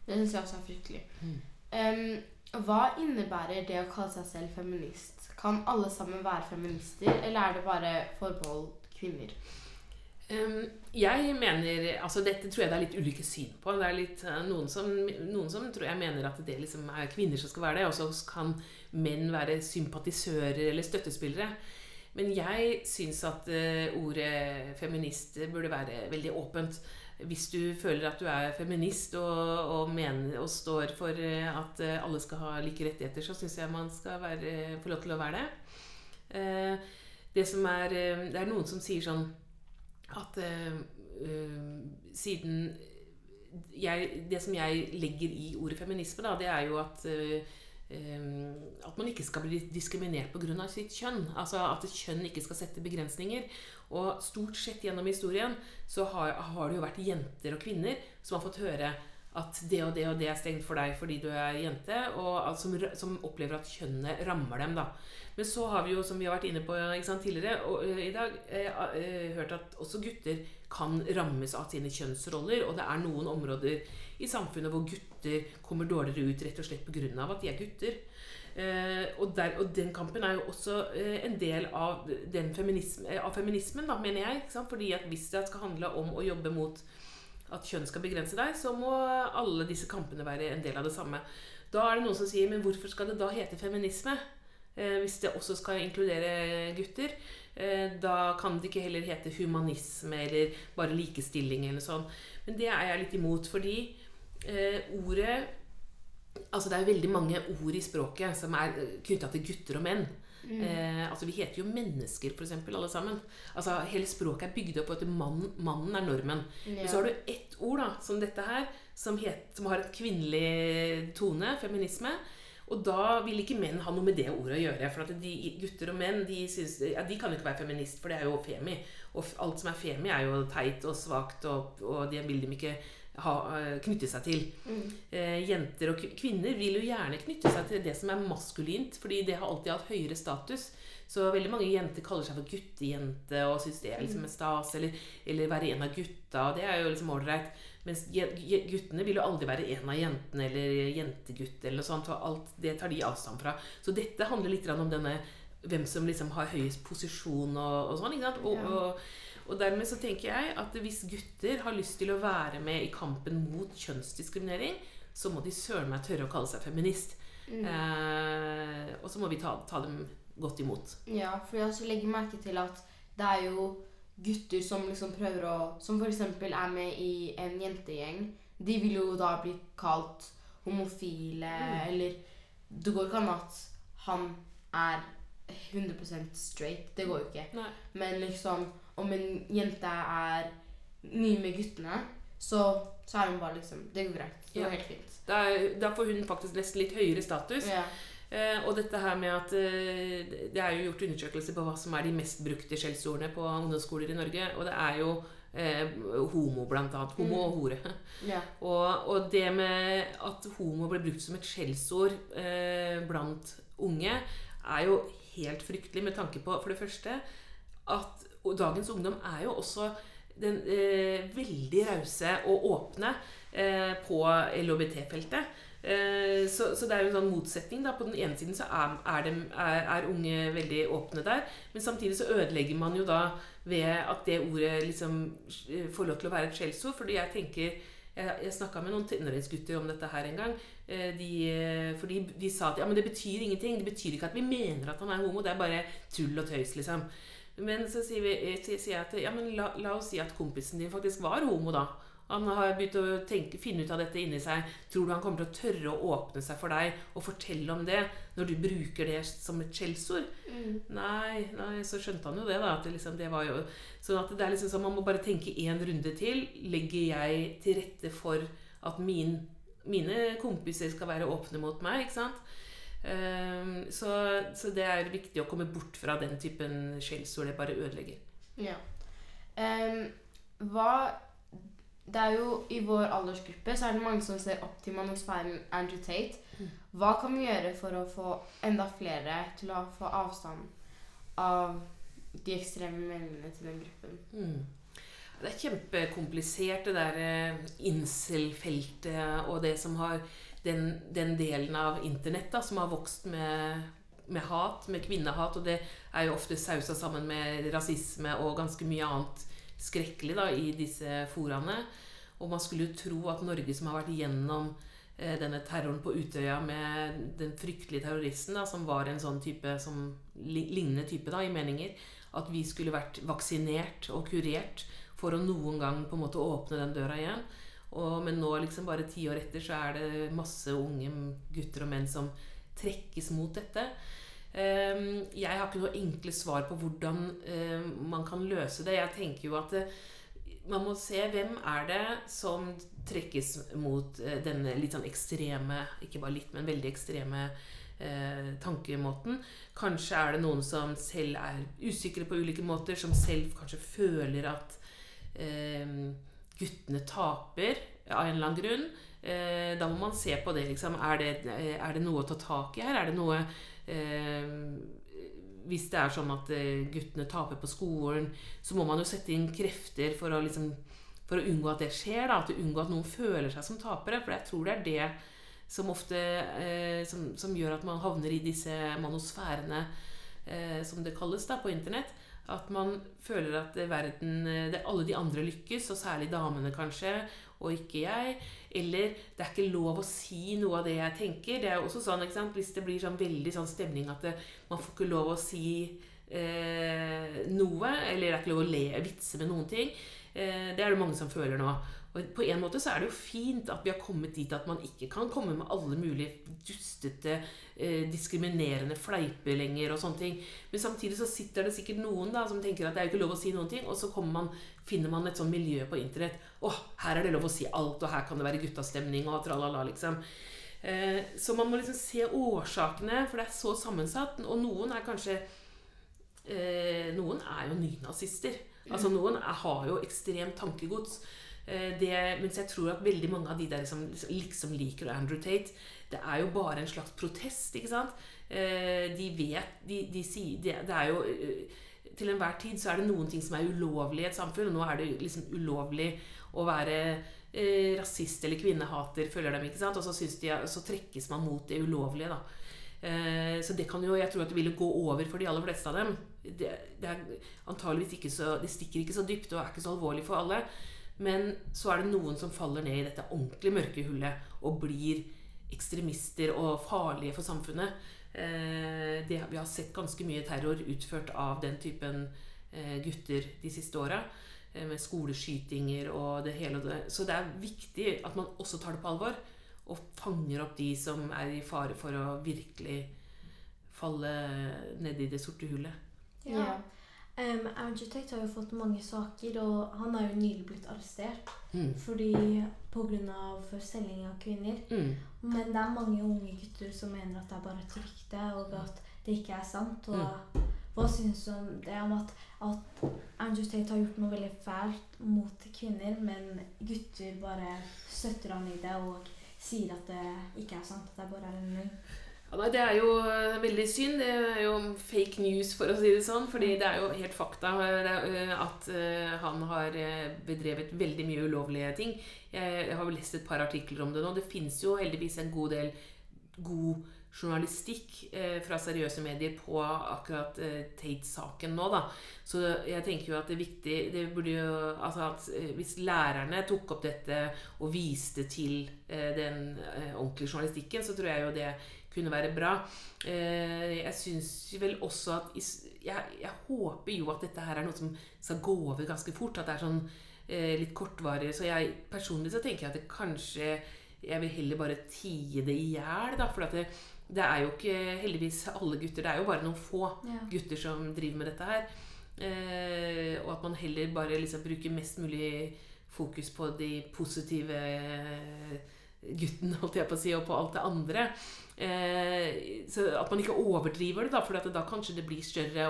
Speaker 1: Det syns jeg også er fryktelig. Mm. Um, hva innebærer det å kalle seg selv feminist? Kan alle sammen være feminister, eller er det bare forbeholdt kvinner?
Speaker 3: Um, jeg mener altså Dette tror jeg det er litt ulike syn på. Det er litt, uh, noen, som, noen, som, tror jeg mener at det liksom er kvinner som skal være det, og så kan menn være sympatisører eller støttespillere. Men jeg syns at uh, ordet feminist burde være veldig åpent hvis du føler at du er feminist og, og, mener, og står for eh, at eh, alle skal ha like rettigheter, så syns jeg man skal være, få lov til å være det. Eh, det, er, det er noen som sier sånn at siden jeg, Det som jeg legger i ordet feminisme, da, det er jo at at man ikke skal bli diskriminert pga. sitt kjønn. Altså At kjønn ikke skal sette begrensninger. Og stort sett gjennom historien så har, har, det jo vært jenter og kvinner som har fått høre at det og det og det er stengt for deg fordi du er jente, og som, som opplever at kjønnet rammer dem. da. Men så har vi jo, som vi har vært inne på sant, tidligere og, uh, i dag, uh, uh, hørt at også gutter kan rammes av sine kjønnsroller, og det er noen områder i samfunnet hvor gutter kommer dårligere ut rett og slett pga. at de er gutter. Eh, og, der, og, den kampen er jo også eh, en del av, feminisme, eh, av feminismen, da, mener jeg. Fordi at hvis det skal handle om å jobbe mot at kjønn skal begrense deg, så må alle disse kampene være en del av det samme. Da er det noen som sier men hvorfor skal det da hete feminisme? Eh, hvis det også skal inkludere gutter. Eh, da kan det ikke heller hete humanisme eller bare likestilling eller sånn. Men det er jeg litt imot, fordi eh, ordet Altså det er veldig mange ord i språket som er knytta til gutter og menn.
Speaker 1: Mm.
Speaker 3: Eh, altså Vi heter jo mennesker, eksempel, alle sammen. Altså Hele språket er bygd opp på at mann, mannen er normen.
Speaker 1: Ja.
Speaker 3: Men så har du ett ord, da, som dette her, som, het, som har et kvinnelig tone, feminisme. Og da vil ikke menn ha noe med det ordet å gjøre. For at de, gutter og menn de, synes, ja, de kan jo ikke være feminist, for det er jo femi. Og alt som er femi, er jo teit og svakt, og, og de vil dem ikke ha, eh, knytte seg til.
Speaker 1: Mm.
Speaker 3: Eh, jenter og kvinner vil jo gjerne knytte seg til det som er maskulint, fordi det har alltid hatt høyere status. Så veldig mange jenter kaller seg for guttejente og syns det er liksom en stas, eller, eller være en av gutta, det er jo liksom ålreit. Mens guttene vil jo aldri være en av jentene eller jentegutt eller noe sånt, og alt det tar de avstand fra. Så dette handler litt om denne hvem som liksom har høyest posisjon og, og sånn. ikke sant? Og, og, og dermed så tenker jeg at hvis gutter har lyst til å være med i kampen mot kjønnsdiskriminering, så må de søren meg tørre å kalle seg feminist.
Speaker 1: Mm.
Speaker 3: Eh, og så må vi ta, ta dem godt imot.
Speaker 1: Ja, for jeg også legger merke til at det er jo gutter som liksom prøver å Som f.eks. er med i en jentegjeng. De vil jo da bli kalt homofile,
Speaker 3: Mm.
Speaker 1: eller Det går ikke an at han er 100 straight. Det går jo ikke.
Speaker 3: Nei.
Speaker 1: Men liksom om en jente er mye med guttene, så, så er hun bare liksom Det går greit. Det går
Speaker 3: Ja.
Speaker 1: helt fint.
Speaker 3: Da, da får hun faktisk nesten litt høyere status.
Speaker 1: Ja.
Speaker 3: Eh, og dette her med at eh, Det er jo gjort undersøkelser på hva som er de mest brukte skjellsordene på ungdomsskoler i Norge. Og det er jo eh, homo, blant annet. Homo og hore.
Speaker 1: ja.
Speaker 3: Og, og det med at homo blir brukt som et skjellsord eh, blant unge, er jo helt fryktelig med tanke på for det første at dagens ungdom er jo også den eh, veldig rause og åpne eh, på LHBT-feltet. Eh, så, så det er jo en sånn motsetning. da På den ene siden så er, er, de, er, er unge veldig åpne der, men samtidig så ødelegger man jo da ved at det ordet liksom eh, får lov til å være et skjellsord. Fordi jeg tenker Jeg, jeg snakka med noen tenåringsgutter om dette her en gang. Eh, De, for fordi de sa at ja, men det betyr ingenting. Det betyr ikke at vi mener at han er homo. Det er bare tull og tøys, liksom. Men så sier, vi, eh, sier jeg at ja, men la, la oss si at kompisen din faktisk var homo, da. Han har begynt å tenke, finne ut av dette inni seg. Tror du han kommer til å tørre å åpne seg for deg og fortelle om det når du bruker det som et skjellsord?
Speaker 1: Mm.
Speaker 3: Nei, nei, så skjønte han jo det, da. At det liksom, det var jo Sånn at det er liksom sånn man må bare tenke én runde til. Legger jeg til rette for at min, mine kompiser skal være åpne mot meg? Ikke sant? Ehm, så, så det er viktig å komme bort fra den typen skjellsord. Det bare ødelegger.
Speaker 1: Ja. Um, hva Det er jo I vår aldersgruppe så er det mange som ser opp til manusfæren Andrew Tate.
Speaker 3: Mm.
Speaker 1: Hva kan vi gjøre for å få enda flere til å få avstand av de ekstreme meldingene til den gruppen?
Speaker 3: Mm. Det er kjempekomplisert, det der eh, incel-feltet og det som har den, den delen av internett da, som har vokst med, med hat, med kvinnehat. Og det er jo ofte sausa sammen med rasisme og ganske mye annet skrekkelig da, i disse foraene. Og man skulle jo tro at Norge, som har vært gjennom eh, denne terroren på Utøya med den fryktelige terroristen, da, som var en sånn type som lignende type da, i meninger, at vi skulle vært vaksinert og kurert for å noen gang på en måte åpne den døra igjen. Og, men nå, liksom bare ti år etter, så er det masse unge gutter og menn som trekkes mot dette. Ehm, jeg har ikke noe enkle svar på hvordan eh, man kan løse det. Jeg tenker jo at eh, man må se hvem er det som trekkes mot eh, denne litt sånn ekstreme, ikke bare litt, men veldig ekstreme eh, tankemåten. Kanskje er det noen som selv er usikre på ulike måter, som selv kanskje føler at guttene taper av en eller annen grunn. Eh, da må man se på det. Liksom. Er, det eh, er det noe å ta tak i her? Er det noe eh, Hvis det er sånn at eh, guttene taper på skolen, så må man jo sette inn krefter for å, liksom, for å unngå at det skjer. Da. At unngå at noen føler seg som tapere. For jeg tror det er det som ofte eh, som, som gjør at man havner i disse manosfærene, eh, som det kalles da, på internett. At man føler at verden, eh, det, alle de andre lykkes, og særlig damene kanskje, og ikke jeg. Eller det er ikke lov å si noe av det jeg tenker. Det er også sånn, ikke sant? Hvis det blir sånn veldig sånn stemning at det, man får ikke lov å si eh, noe, eller det er ikke lov å le vitse med noen ting. Eh, det er det mange som føler nå. Og på en måte så er det jo fint at vi har kommet dit at man ikke kan komme med alle mulige dustete, eh, diskriminerende fleiper lenger og sånne ting. Men samtidig så sitter det sikkert noen da som tenker at det er jo ikke lov å si noen ting, og så man, finner man et sånn miljø på internett. Å, her er det lov å si alt, og her kan det være guttastemning og tralala, liksom. Eh, så man må liksom se årsakene, for det er så sammensatt. Og noen er kanskje eh, Noen er jo nynazister. Altså Noen er, har jo ekstremt tankegods. Eh, det, mens jeg tror at veldig mange av de der som liksom liker Andrew Tate, det er jo bare en slags protest, ikke sant? Eh, de vet De, de sier det, det er jo eh, Til enhver tid så er det noen ting som er ulovlig i et samfunn, og nå er det liksom ulovlig å være rasist eller kvinnehater, føler de, ikke sant? Og så, de, så trekkes man mot det ulovlige, da. Så det kan jo, jeg tror at det ville gå over for de aller fleste av dem. Det, det er antageligvis ikke så Det stikker ikke så dypt og er ikke så alvorlig for alle. Men så er det noen som faller ned i dette ordentlig mørke hullet og blir ekstremister og farlige for samfunnet. Eh, det, vi har sett ganske mye terror utført av den typen eh, gutter de siste åra. Eh, med skoleskytinger og det hele. og det. Så det er viktig at man også tar det på alvor. Og fanger opp de som er i fare for å virkelig falle ned i det sorte hullet.
Speaker 2: Ja. Um, Andrew Tate har jo fått mange saker, og han er jo nylig blitt arrestert
Speaker 3: Mm.
Speaker 2: fordi pga. selging av kvinner.
Speaker 3: Mm.
Speaker 2: Men det er mange unge gutter som mener at det er bare et rykte, og at det ikke er sant. Og hva syns du om det om at, at Andrew Tate har gjort noe veldig fælt mot kvinner, men gutter bare støtter han i det og sier at det ikke er sant, at det bare er en løgn?
Speaker 3: Ja, nei, Det er jo eh, veldig synd. Det er jo fake news, for å si det sånn. fordi det er jo helt fakta eh, at eh, han har bedrevet veldig mye ulovlige ting. Jeg, har lest et par artikler om det nå. Det fins jo heldigvis en god del god journalistikk fra seriøse medier på akkurat Tate-saken nå, da. Så jeg tenker jo at det er viktig det burde jo, altså at Hvis lærerne tok opp dette og viste til den ordentlige journalistikken, så tror jeg jo det kunne være bra. Eh, jeg syns vel også at jeg, jeg håper jo at dette her er noe som skal gå over ganske fort. At det er sånn eh, litt kortvarig. Så jeg personlig så tenker jeg at det kanskje Jeg vil heller bare tie det i hjel, da. For at det, det er jo ikke heldigvis alle gutter. Det er jo bare noen få
Speaker 2: Ja.
Speaker 3: gutter som driver med dette her. Eh, og at man heller bare liksom bruker mest mulig fokus på de positive guttene, holdt jeg på å si, og på alt det andre. Eh, at man ikke overdriver det, da, for da kanskje det blir større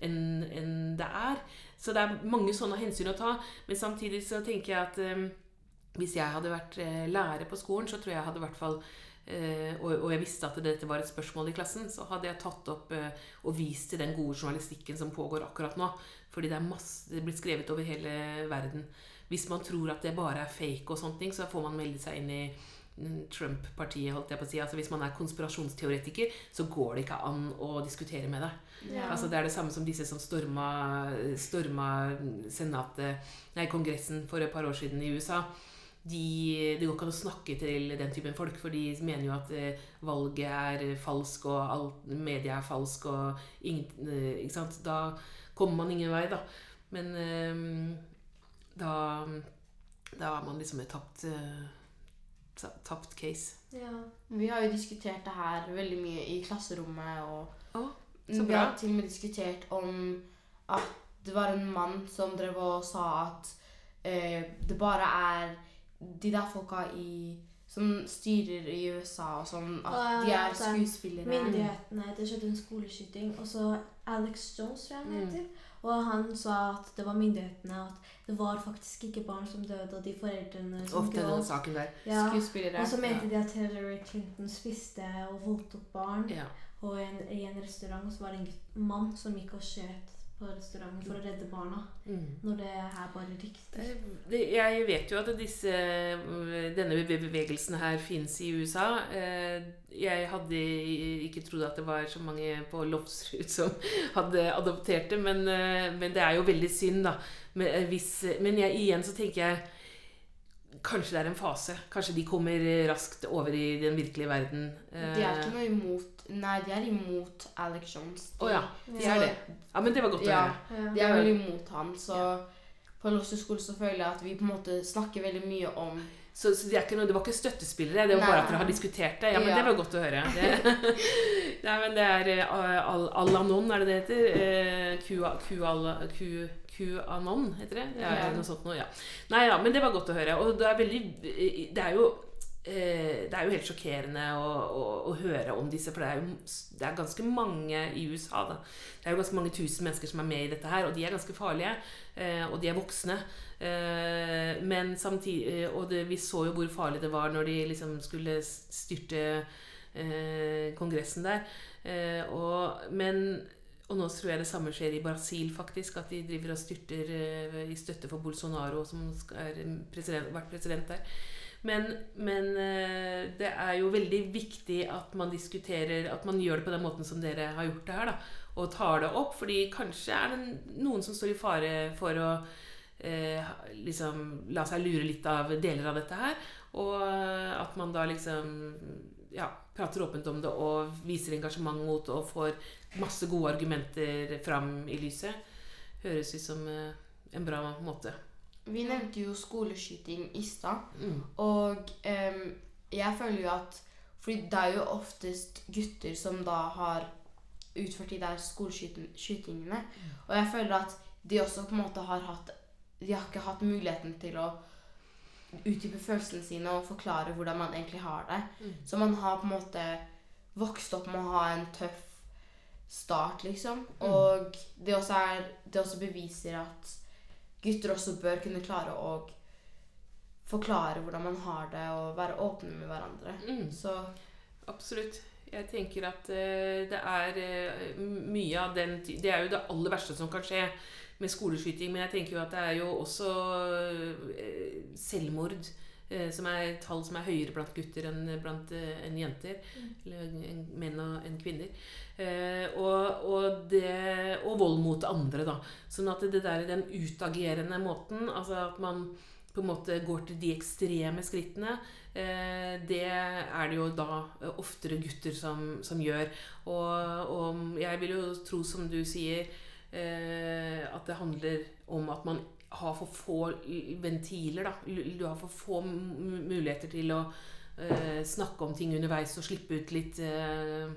Speaker 3: enn en det er. Så det er mange sånne hensyn å ta. Men samtidig så tenker jeg at eh, hvis jeg hadde vært eh, lærer på skolen, så tror jeg hadde i hvert fall eh, og, og jeg visste at dette var et spørsmål i klassen, så hadde jeg tatt opp eh, og vist til den gode journalistikken som pågår akkurat nå. Fordi det er masse, det blir skrevet over hele verden. Hvis man tror at det bare er fake, og sånne ting, så får man melde seg inn i Trump-partiet. holdt jeg på å si. Altså Hvis man er konspirasjonsteoretiker, så går det ikke an å diskutere med deg.
Speaker 2: Ja.
Speaker 3: Altså Det er det samme som disse som storma, storma senatet, nei, Kongressen for et par år siden i USA. De, det går ikke an å snakke til den typen folk, for de mener jo at eh, valget er falsk, og alt, media er falsk, og ingen, eh, ikke sant? Da kommer man ingen vei, da. Men eh, da, da er man liksom et tapt, eh, tapt case.
Speaker 2: Ja.
Speaker 1: Vi har jo diskutert det her veldig mye i klasserommet. og
Speaker 3: oh, så
Speaker 1: Vi har til og med diskutert om at det var en mann som drev og sa at eh, det bare er de der folka i som styrer i USA, og sånn at
Speaker 2: Og
Speaker 1: de er
Speaker 2: er
Speaker 1: skuespillere.
Speaker 2: Myndighetene Det skjedde en skoleskyting, og så Alex Jones, tror jeg han
Speaker 3: Mm.
Speaker 2: Og han sa at det var myndighetene, at det var faktisk ikke barn som døde, og de foreldrene som
Speaker 3: Ofte
Speaker 2: gråt.
Speaker 3: saken der.
Speaker 2: Ja.
Speaker 1: Skuespillere.
Speaker 2: Og så mente de at Hillary Clinton spiste og voldtok barn
Speaker 3: Ja.
Speaker 2: og en, i en restaurant. Og så var det en mann som gikk og skjøt på restauranten for å redde barna.
Speaker 3: Mm.
Speaker 2: Når det er bare rykter.
Speaker 3: Det- Jeg vet jo at disse, denne bevegelsen her fins i USA. Eh, Jeg hadde ikke trodd at det var så mange på Lofsrud som hadde adoptert det, men, eh, men det er jo veldig synd, da. Men, eh, hvis, men jeg, igjen så tenker jeg Kanskje det er en fase. Kanskje de kommer raskt over i den virkelige verden.
Speaker 1: De er ikke noe imot Nei, de er imot Alex Jones.
Speaker 3: Å ja, de er det. Ja, men det var godt å
Speaker 1: Ja.
Speaker 3: høre.
Speaker 1: De er veldig imot han, så på på Losser skole så føler jeg at vi på en måte snakker veldig mye om
Speaker 3: Så, så det, noe, det var ikke støttespillere, det var bare at dere har diskutert det? Ja, men
Speaker 1: Ja.
Speaker 3: det var godt å høre. Det, nei, men det er eh, Al-Anon, er det det heter? Eh, Q- Q- Q- QAnon, heter det? Ja,
Speaker 1: Ja.
Speaker 3: noe sånt noe, ja. Nei, ja, men det var godt å høre. Og det er veldig Det er jo eh, det er jo helt sjokkerende å, å, å høre om disse, for det er jo det er ganske mange i USA. da. Det er jo ganske mange tusen mennesker som er med i dette her, og de er ganske farlige. Eh, og de er voksne. Eh, men samtidig eh, Og det, vi så jo hvor farlig det var når de liksom skulle styrte eh, Kongressen der. Og, men og nå tror jeg det samme skjer i Brasil, faktisk. At de driver og styrter i støtte for Bolsonaro, som er president, vært president der. Men, men det er jo veldig viktig at man diskuterer At man gjør det på den måten som dere har gjort det her. da Og tar det opp. fordi kanskje er det noen som står i fare for å eh, liksom la seg lure litt av deler av dette her. Og at man da liksom ja, prater åpent om det og viser engasjement mot og får masse gode argumenter fram i lyset. Høres ut som eh, en bra måte.
Speaker 1: Vi nevnte jo skoleskyting i stad.
Speaker 3: Mm.
Speaker 1: Og em, jeg føler jo at Fordi det er jo oftest gutter som da har utført de der skoleskytingene. Og jeg føler at de også på en måte har hatt De har ikke hatt muligheten til å utdype følelsene sine og forklare hvordan man egentlig har det.
Speaker 3: Mm.
Speaker 1: Så man har på en måte vokst opp med å ha en tøff start, liksom. Og det også, er, det også beviser at gutter også bør kunne klare å forklare hvordan man har det, og være åpne med hverandre.
Speaker 3: Mm.
Speaker 1: Så
Speaker 3: Absolutt. Jeg tenker at uh, det er uh, mye av den Det er jo det aller verste som kan skje med skoleskyting, men jeg tenker jo at det er jo også eh, selvmord. eh, Som er tall som er høyere blant gutter enn blant eh, enn jenter. Eller en, menn og enn kvinner. Eh, og, og, det, og vold mot andre, da. Sånn at det der den utagerende måten, altså at man på en måte går til de ekstreme skrittene, eh, det er det jo da oftere gutter som, som gjør. Og, og jeg vil jo tro, som du sier, at det handler om at man har for få ventiler. Da. Du har for få muligheter til å eh, snakke om ting underveis og slippe ut litt eh,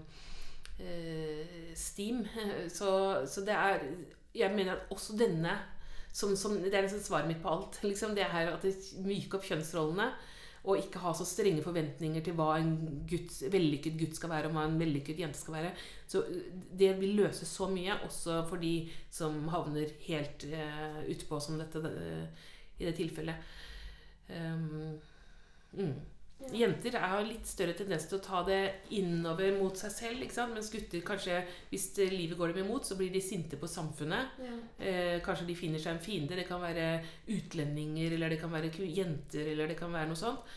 Speaker 3: eh, steam. Så, så det er Jeg mener at også denne som, som, Det er liksom svaret mitt på alt. Liksom, det er at det myke opp kjønnsrollene. Og ikke ha så strenge forventninger til hva en gutt, vellykket gutt skal være, og hva en vellykket jente skal være. Så det vil løse så mye, også for de som havner helt uh, utpå som dette uh, i det tilfellet. Um, mm. Jenter har litt større tendens til å ta det innover mot seg selv. Ikke sant? Mens gutter kanskje, hvis livet går dem imot, så blir de sinte på samfunnet.
Speaker 2: Ja.
Speaker 3: Eh, kanskje de finner seg en fiende. Det kan være utlendinger, eller det kan være jenter, eller det kan være noe sånt.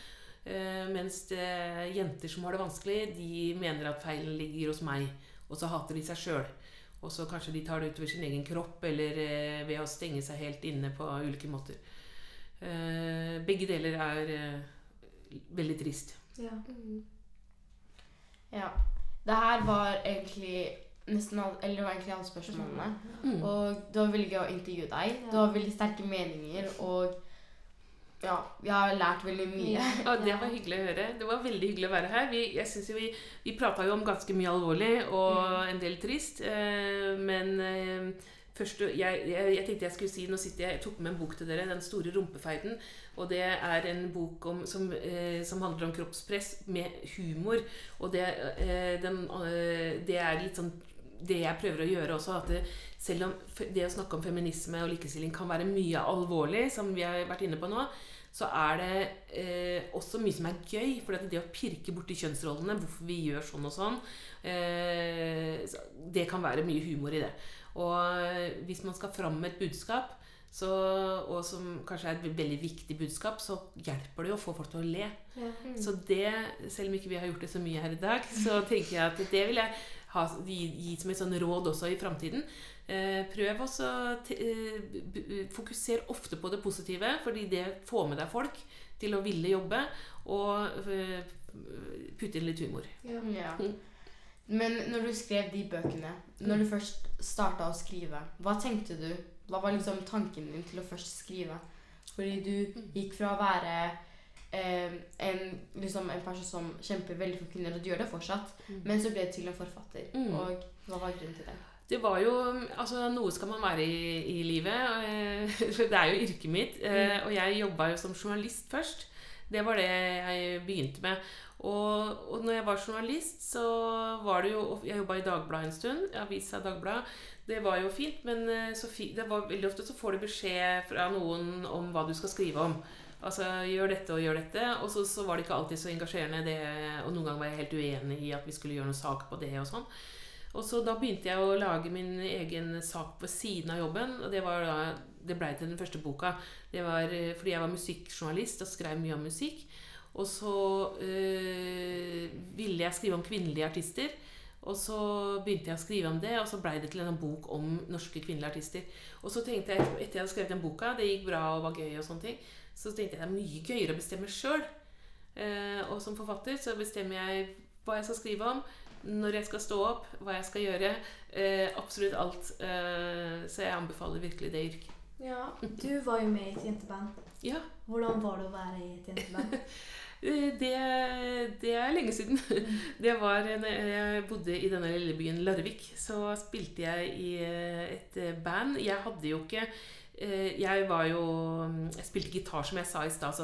Speaker 3: Eh, mens det, jenter som har det vanskelig, de mener at feilen ligger hos meg. Og så hater de seg sjøl. Og så kanskje de tar det utover sin egen kropp, eller eh, ved å stenge seg helt inne på ulike måter. Eh, begge deler er eh, veldig trist.
Speaker 2: Ja.
Speaker 1: ja. Det her var egentlig nesten all, eller det var egentlig alle spørsmålene.
Speaker 3: Mm.
Speaker 1: Og det var veldig gøy å intervjue deg. Du har veldig sterke meninger, og ja, vi har lært veldig mye.
Speaker 3: Ja, det var hyggelig å høre. Det var veldig hyggelig å være her. Vi, jeg synes jo vi, vi prata jo om ganske mye alvorlig og en del trist. Eh, men eh, først, jeg, jeg, jeg tenkte jeg skulle si Nå sitter jeg, jeg tok med en bok til dere, 'Den store rumpeferden'. Og det er en bok om, som, eh, som handler om kroppspress med humor. Og det, eh, den, eh, det er litt sånn det jeg prøver å gjøre også, at det, selv om det å snakke om feminisme og likestilling kan være mye alvorlig, som vi har vært inne på nå, så er det eh, også mye som er gøy. For det å pirke borti kjønnsrollene, hvorfor vi gjør sånn og sånn, eh, det kan være mye humor i det. Og hvis man skal fram med et budskap, så, og som kanskje er et veldig viktig budskap, så hjelper det jo å få folk til å le.
Speaker 2: Ja.
Speaker 3: Så det, selv om ikke vi har gjort det så mye her i dag, så tenker jeg at det vil jeg ha, gi, gi som et sånn råd også i framtiden. Eh, prøv også å eh, b- b- Fokuser ofte på det positive, fordi det får med deg folk til å ville jobbe. Og eh, putte inn litt humor.
Speaker 2: Ja.
Speaker 1: Ja.
Speaker 3: Mm.
Speaker 1: Men når du skrev de bøkene, når du først starta å skrive, hva tenkte du? Hva var liksom tanken din til å først skrive? Fordi du gikk fra å være eh, en, liksom en person som kjemper veldig for kvinner, og du gjør det fortsatt,
Speaker 3: Mm.
Speaker 1: men så ble du til en forfatter.
Speaker 3: Mm.
Speaker 1: Og hva var grunnen til det?
Speaker 3: Det var jo Altså, noe skal man være i, i livet. Og, For det er jo yrket mitt. eh, Og jeg jobba jo som journalist først. Det var det jeg begynte med. Og, og når jeg var journalist, så var det jo Jeg jobba i Dagbladet en stund. Avisa Dagbladet. Det var jo fint, men eh, fi, var veldig ofte så får du beskjed fra noen om hva du skal skrive om. Altså, gjør dette og gjør dette. Og så, så var det ikke alltid så engasjerende. Det, og noen ganger var jeg helt uenig i at vi skulle gjøre noen sak på det og sånn. Og så da begynte jeg å lage min egen sak på siden av jobben. Og det var da det blei til den første boka. Det var eh, fordi jeg var musikkjournalist og skrev mye om musikk. Og så øh, ville jeg skrive om kvinnelige artister. Og så begynte jeg å skrive om det, og så blei det til en bok om norske kvinnelige artister. Og så tenkte jeg, etter jeg hadde skrevet den boka, det gikk bra og var gøy, og sånne ting, så tenkte jeg det er mye gøyere å bestemme sjøl. Eh, og som forfatter så bestemmer jeg hva jeg skal skrive om, når jeg skal stå opp, hva jeg skal gjøre. Eh, absolutt alt. Eh, så jeg anbefaler virkelig det yrket.
Speaker 2: Ja, du var jo med i et jenteband.
Speaker 3: Ja,
Speaker 2: Hvordan var det å være i et jenteband?
Speaker 3: eh, det, det er lenge siden. Det var når jeg bodde i denne lille byen Larvik. Så spilte jeg i eh, et eh, band. Jeg hadde jo ikke eh, jeg var jo Jeg spilte gitar, som jeg sa i stad.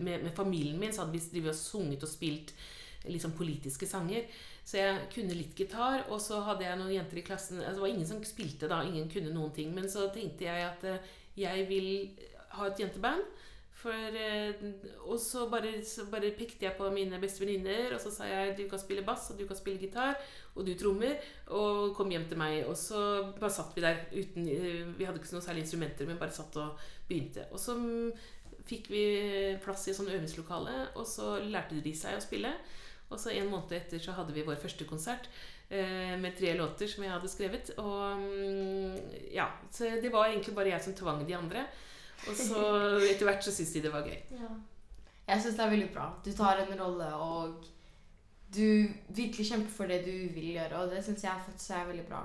Speaker 3: Med, med familien min så hadde vi drevet og sunget og spilt liksom politiske sanger. Så jeg kunne litt gitar, og så hadde jeg noen jenter i klassen altså Det var ingen som spilte da, ingen kunne noen ting. Men så tenkte jeg at eh, jeg vil ha et jenteband. For, eh, og så bare, så bare pekte jeg på mine beste venninner, og så sa jeg du kan spille bass, og du kan spille gitar, og du trommer, og kom hjem til meg. Og så bare satt vi der uten eh, Vi hadde ikke noe særlig instrumenter, men bare satt og begynte. Og så mm, fikk vi plass i et sånt øvingslokale, og så lærte de seg å spille. Og så en måned etter så hadde vi vår første konsert eh, med tre låter som jeg hadde skrevet. Og mm, ja, så det var egentlig bare jeg som tvang de andre. Og så etter hvert så syntes de det var gøy.
Speaker 2: Ja.
Speaker 1: Jeg syns det er veldig bra. Du tar en rolle, og du virkelig kjemper for det du vil gjøre, og det syns jeg faktisk er veldig bra.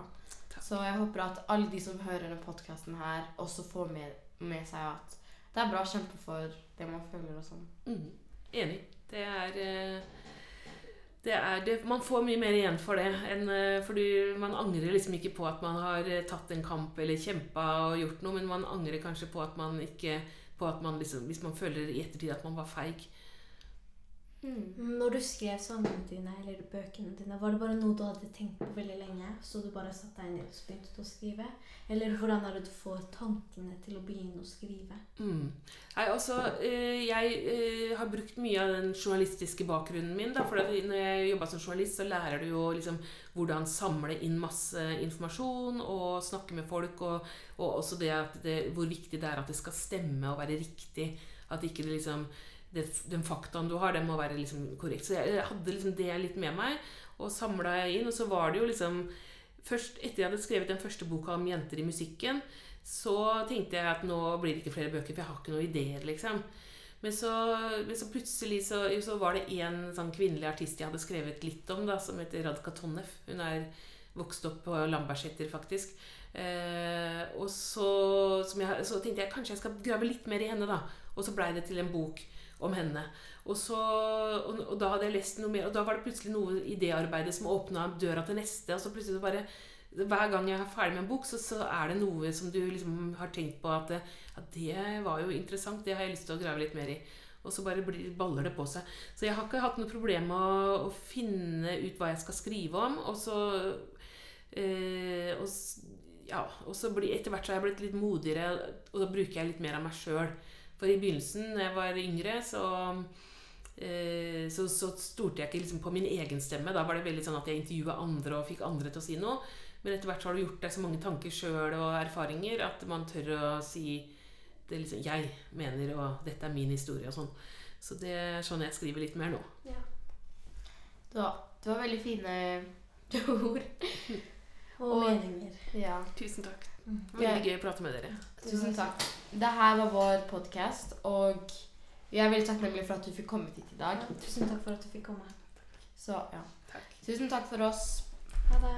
Speaker 3: Takk.
Speaker 1: Så jeg håper at alle de som hører denne podkasten her, også får med, med seg at det er bra å kjempe for det man føler og sånn.
Speaker 3: Mm, enig. Det er, eh, det er det, Man får mye mer igjen for det. Enn, eh, fordi man angrer liksom ikke på at man har eh, tatt en kamp eller kjempa og gjort noe, men man angrer kanskje på at man ikke på at man liksom, Hvis man føler i ettertid at man var feig.
Speaker 2: Når du skrev sangene dine eller bøkene dine, var det bare noe du hadde tenkt på veldig lenge, så du bare satte deg ned og begynte å skrive? Eller hvordan er det du får tankene til å begynne å skrive?
Speaker 3: Mm. Nei, altså, eh, jeg eh, har brukt mye av den journalistiske bakgrunnen min. Da, for når jeg jobba som journalist, så lærer du jo liksom hvordan samle inn masse informasjon og snakke med folk. Og, og også det det, hvor viktig det er at det skal stemme og være riktig. At ikke det liksom det, Den faktaen du har, den må være liksom korrekt. Så jeg, jeg hadde liksom det litt med meg, og samla inn. Og så var det jo liksom Først etter jeg hadde skrevet den første boka om jenter i musikken, så tenkte jeg at nå blir det ikke flere bøker, for jeg har ikke noen ideer, liksom. Men så, men så plutselig så, så var det en sånn kvinnelig artist jeg hadde skrevet litt om, da, som heter Radka Tonnef. Hun er vokst opp på Lambertseter, faktisk. Eh, og så, jeg, så tenkte jeg kanskje jeg skal grave litt mer i henne, da. Og så blei det til en bok om henne. Og, så, og, og da hadde jeg lest noe mer, og da var det plutselig noe i det arbeidet som åpna døra til neste. Og så plutselig bare Hver gang jeg er ferdig med en bok, så, så er det noe som du liksom har tenkt på at at det var jo interessant, det har jeg lyst til å grave litt mer i. Og så bare blir, baller det på seg. Så jeg har ikke hatt noe problem med å, å finne ut hva jeg skal skrive om. Og så eh, og, ja, og så blir, etter hvert så har jeg blitt litt modigere, og da bruker jeg litt mer av meg sjøl. For i begynnelsen, da jeg var yngre, så, eh, så, så stolte jeg ikke liksom på min egen stemme. Da var det veldig sånn at jeg intervjua andre og fikk andre til å si noe. Men etter hvert så har du gjort deg så mange tanker sjøl og erfaringer at man tør å si det er liksom jeg mener, og dette er min historie og sånn. Så det er sånn jeg skriver litt mer nå.
Speaker 2: Ja.
Speaker 1: Det var, du har veldig fine ord.
Speaker 2: Og,
Speaker 1: Og-
Speaker 2: meninger.
Speaker 1: Ja.
Speaker 3: Tusen takk.
Speaker 2: Mm.
Speaker 3: Veldig gøy å prate med dere.
Speaker 1: Tusen takk. Det her var vår podkast, og jeg er veldig takknemlig for at du fikk komme hit i dag.
Speaker 2: Ja, tusen takk for at du fikk komme.
Speaker 1: Så ja.
Speaker 3: Takk.
Speaker 1: Tusen takk for oss.
Speaker 2: Ha det.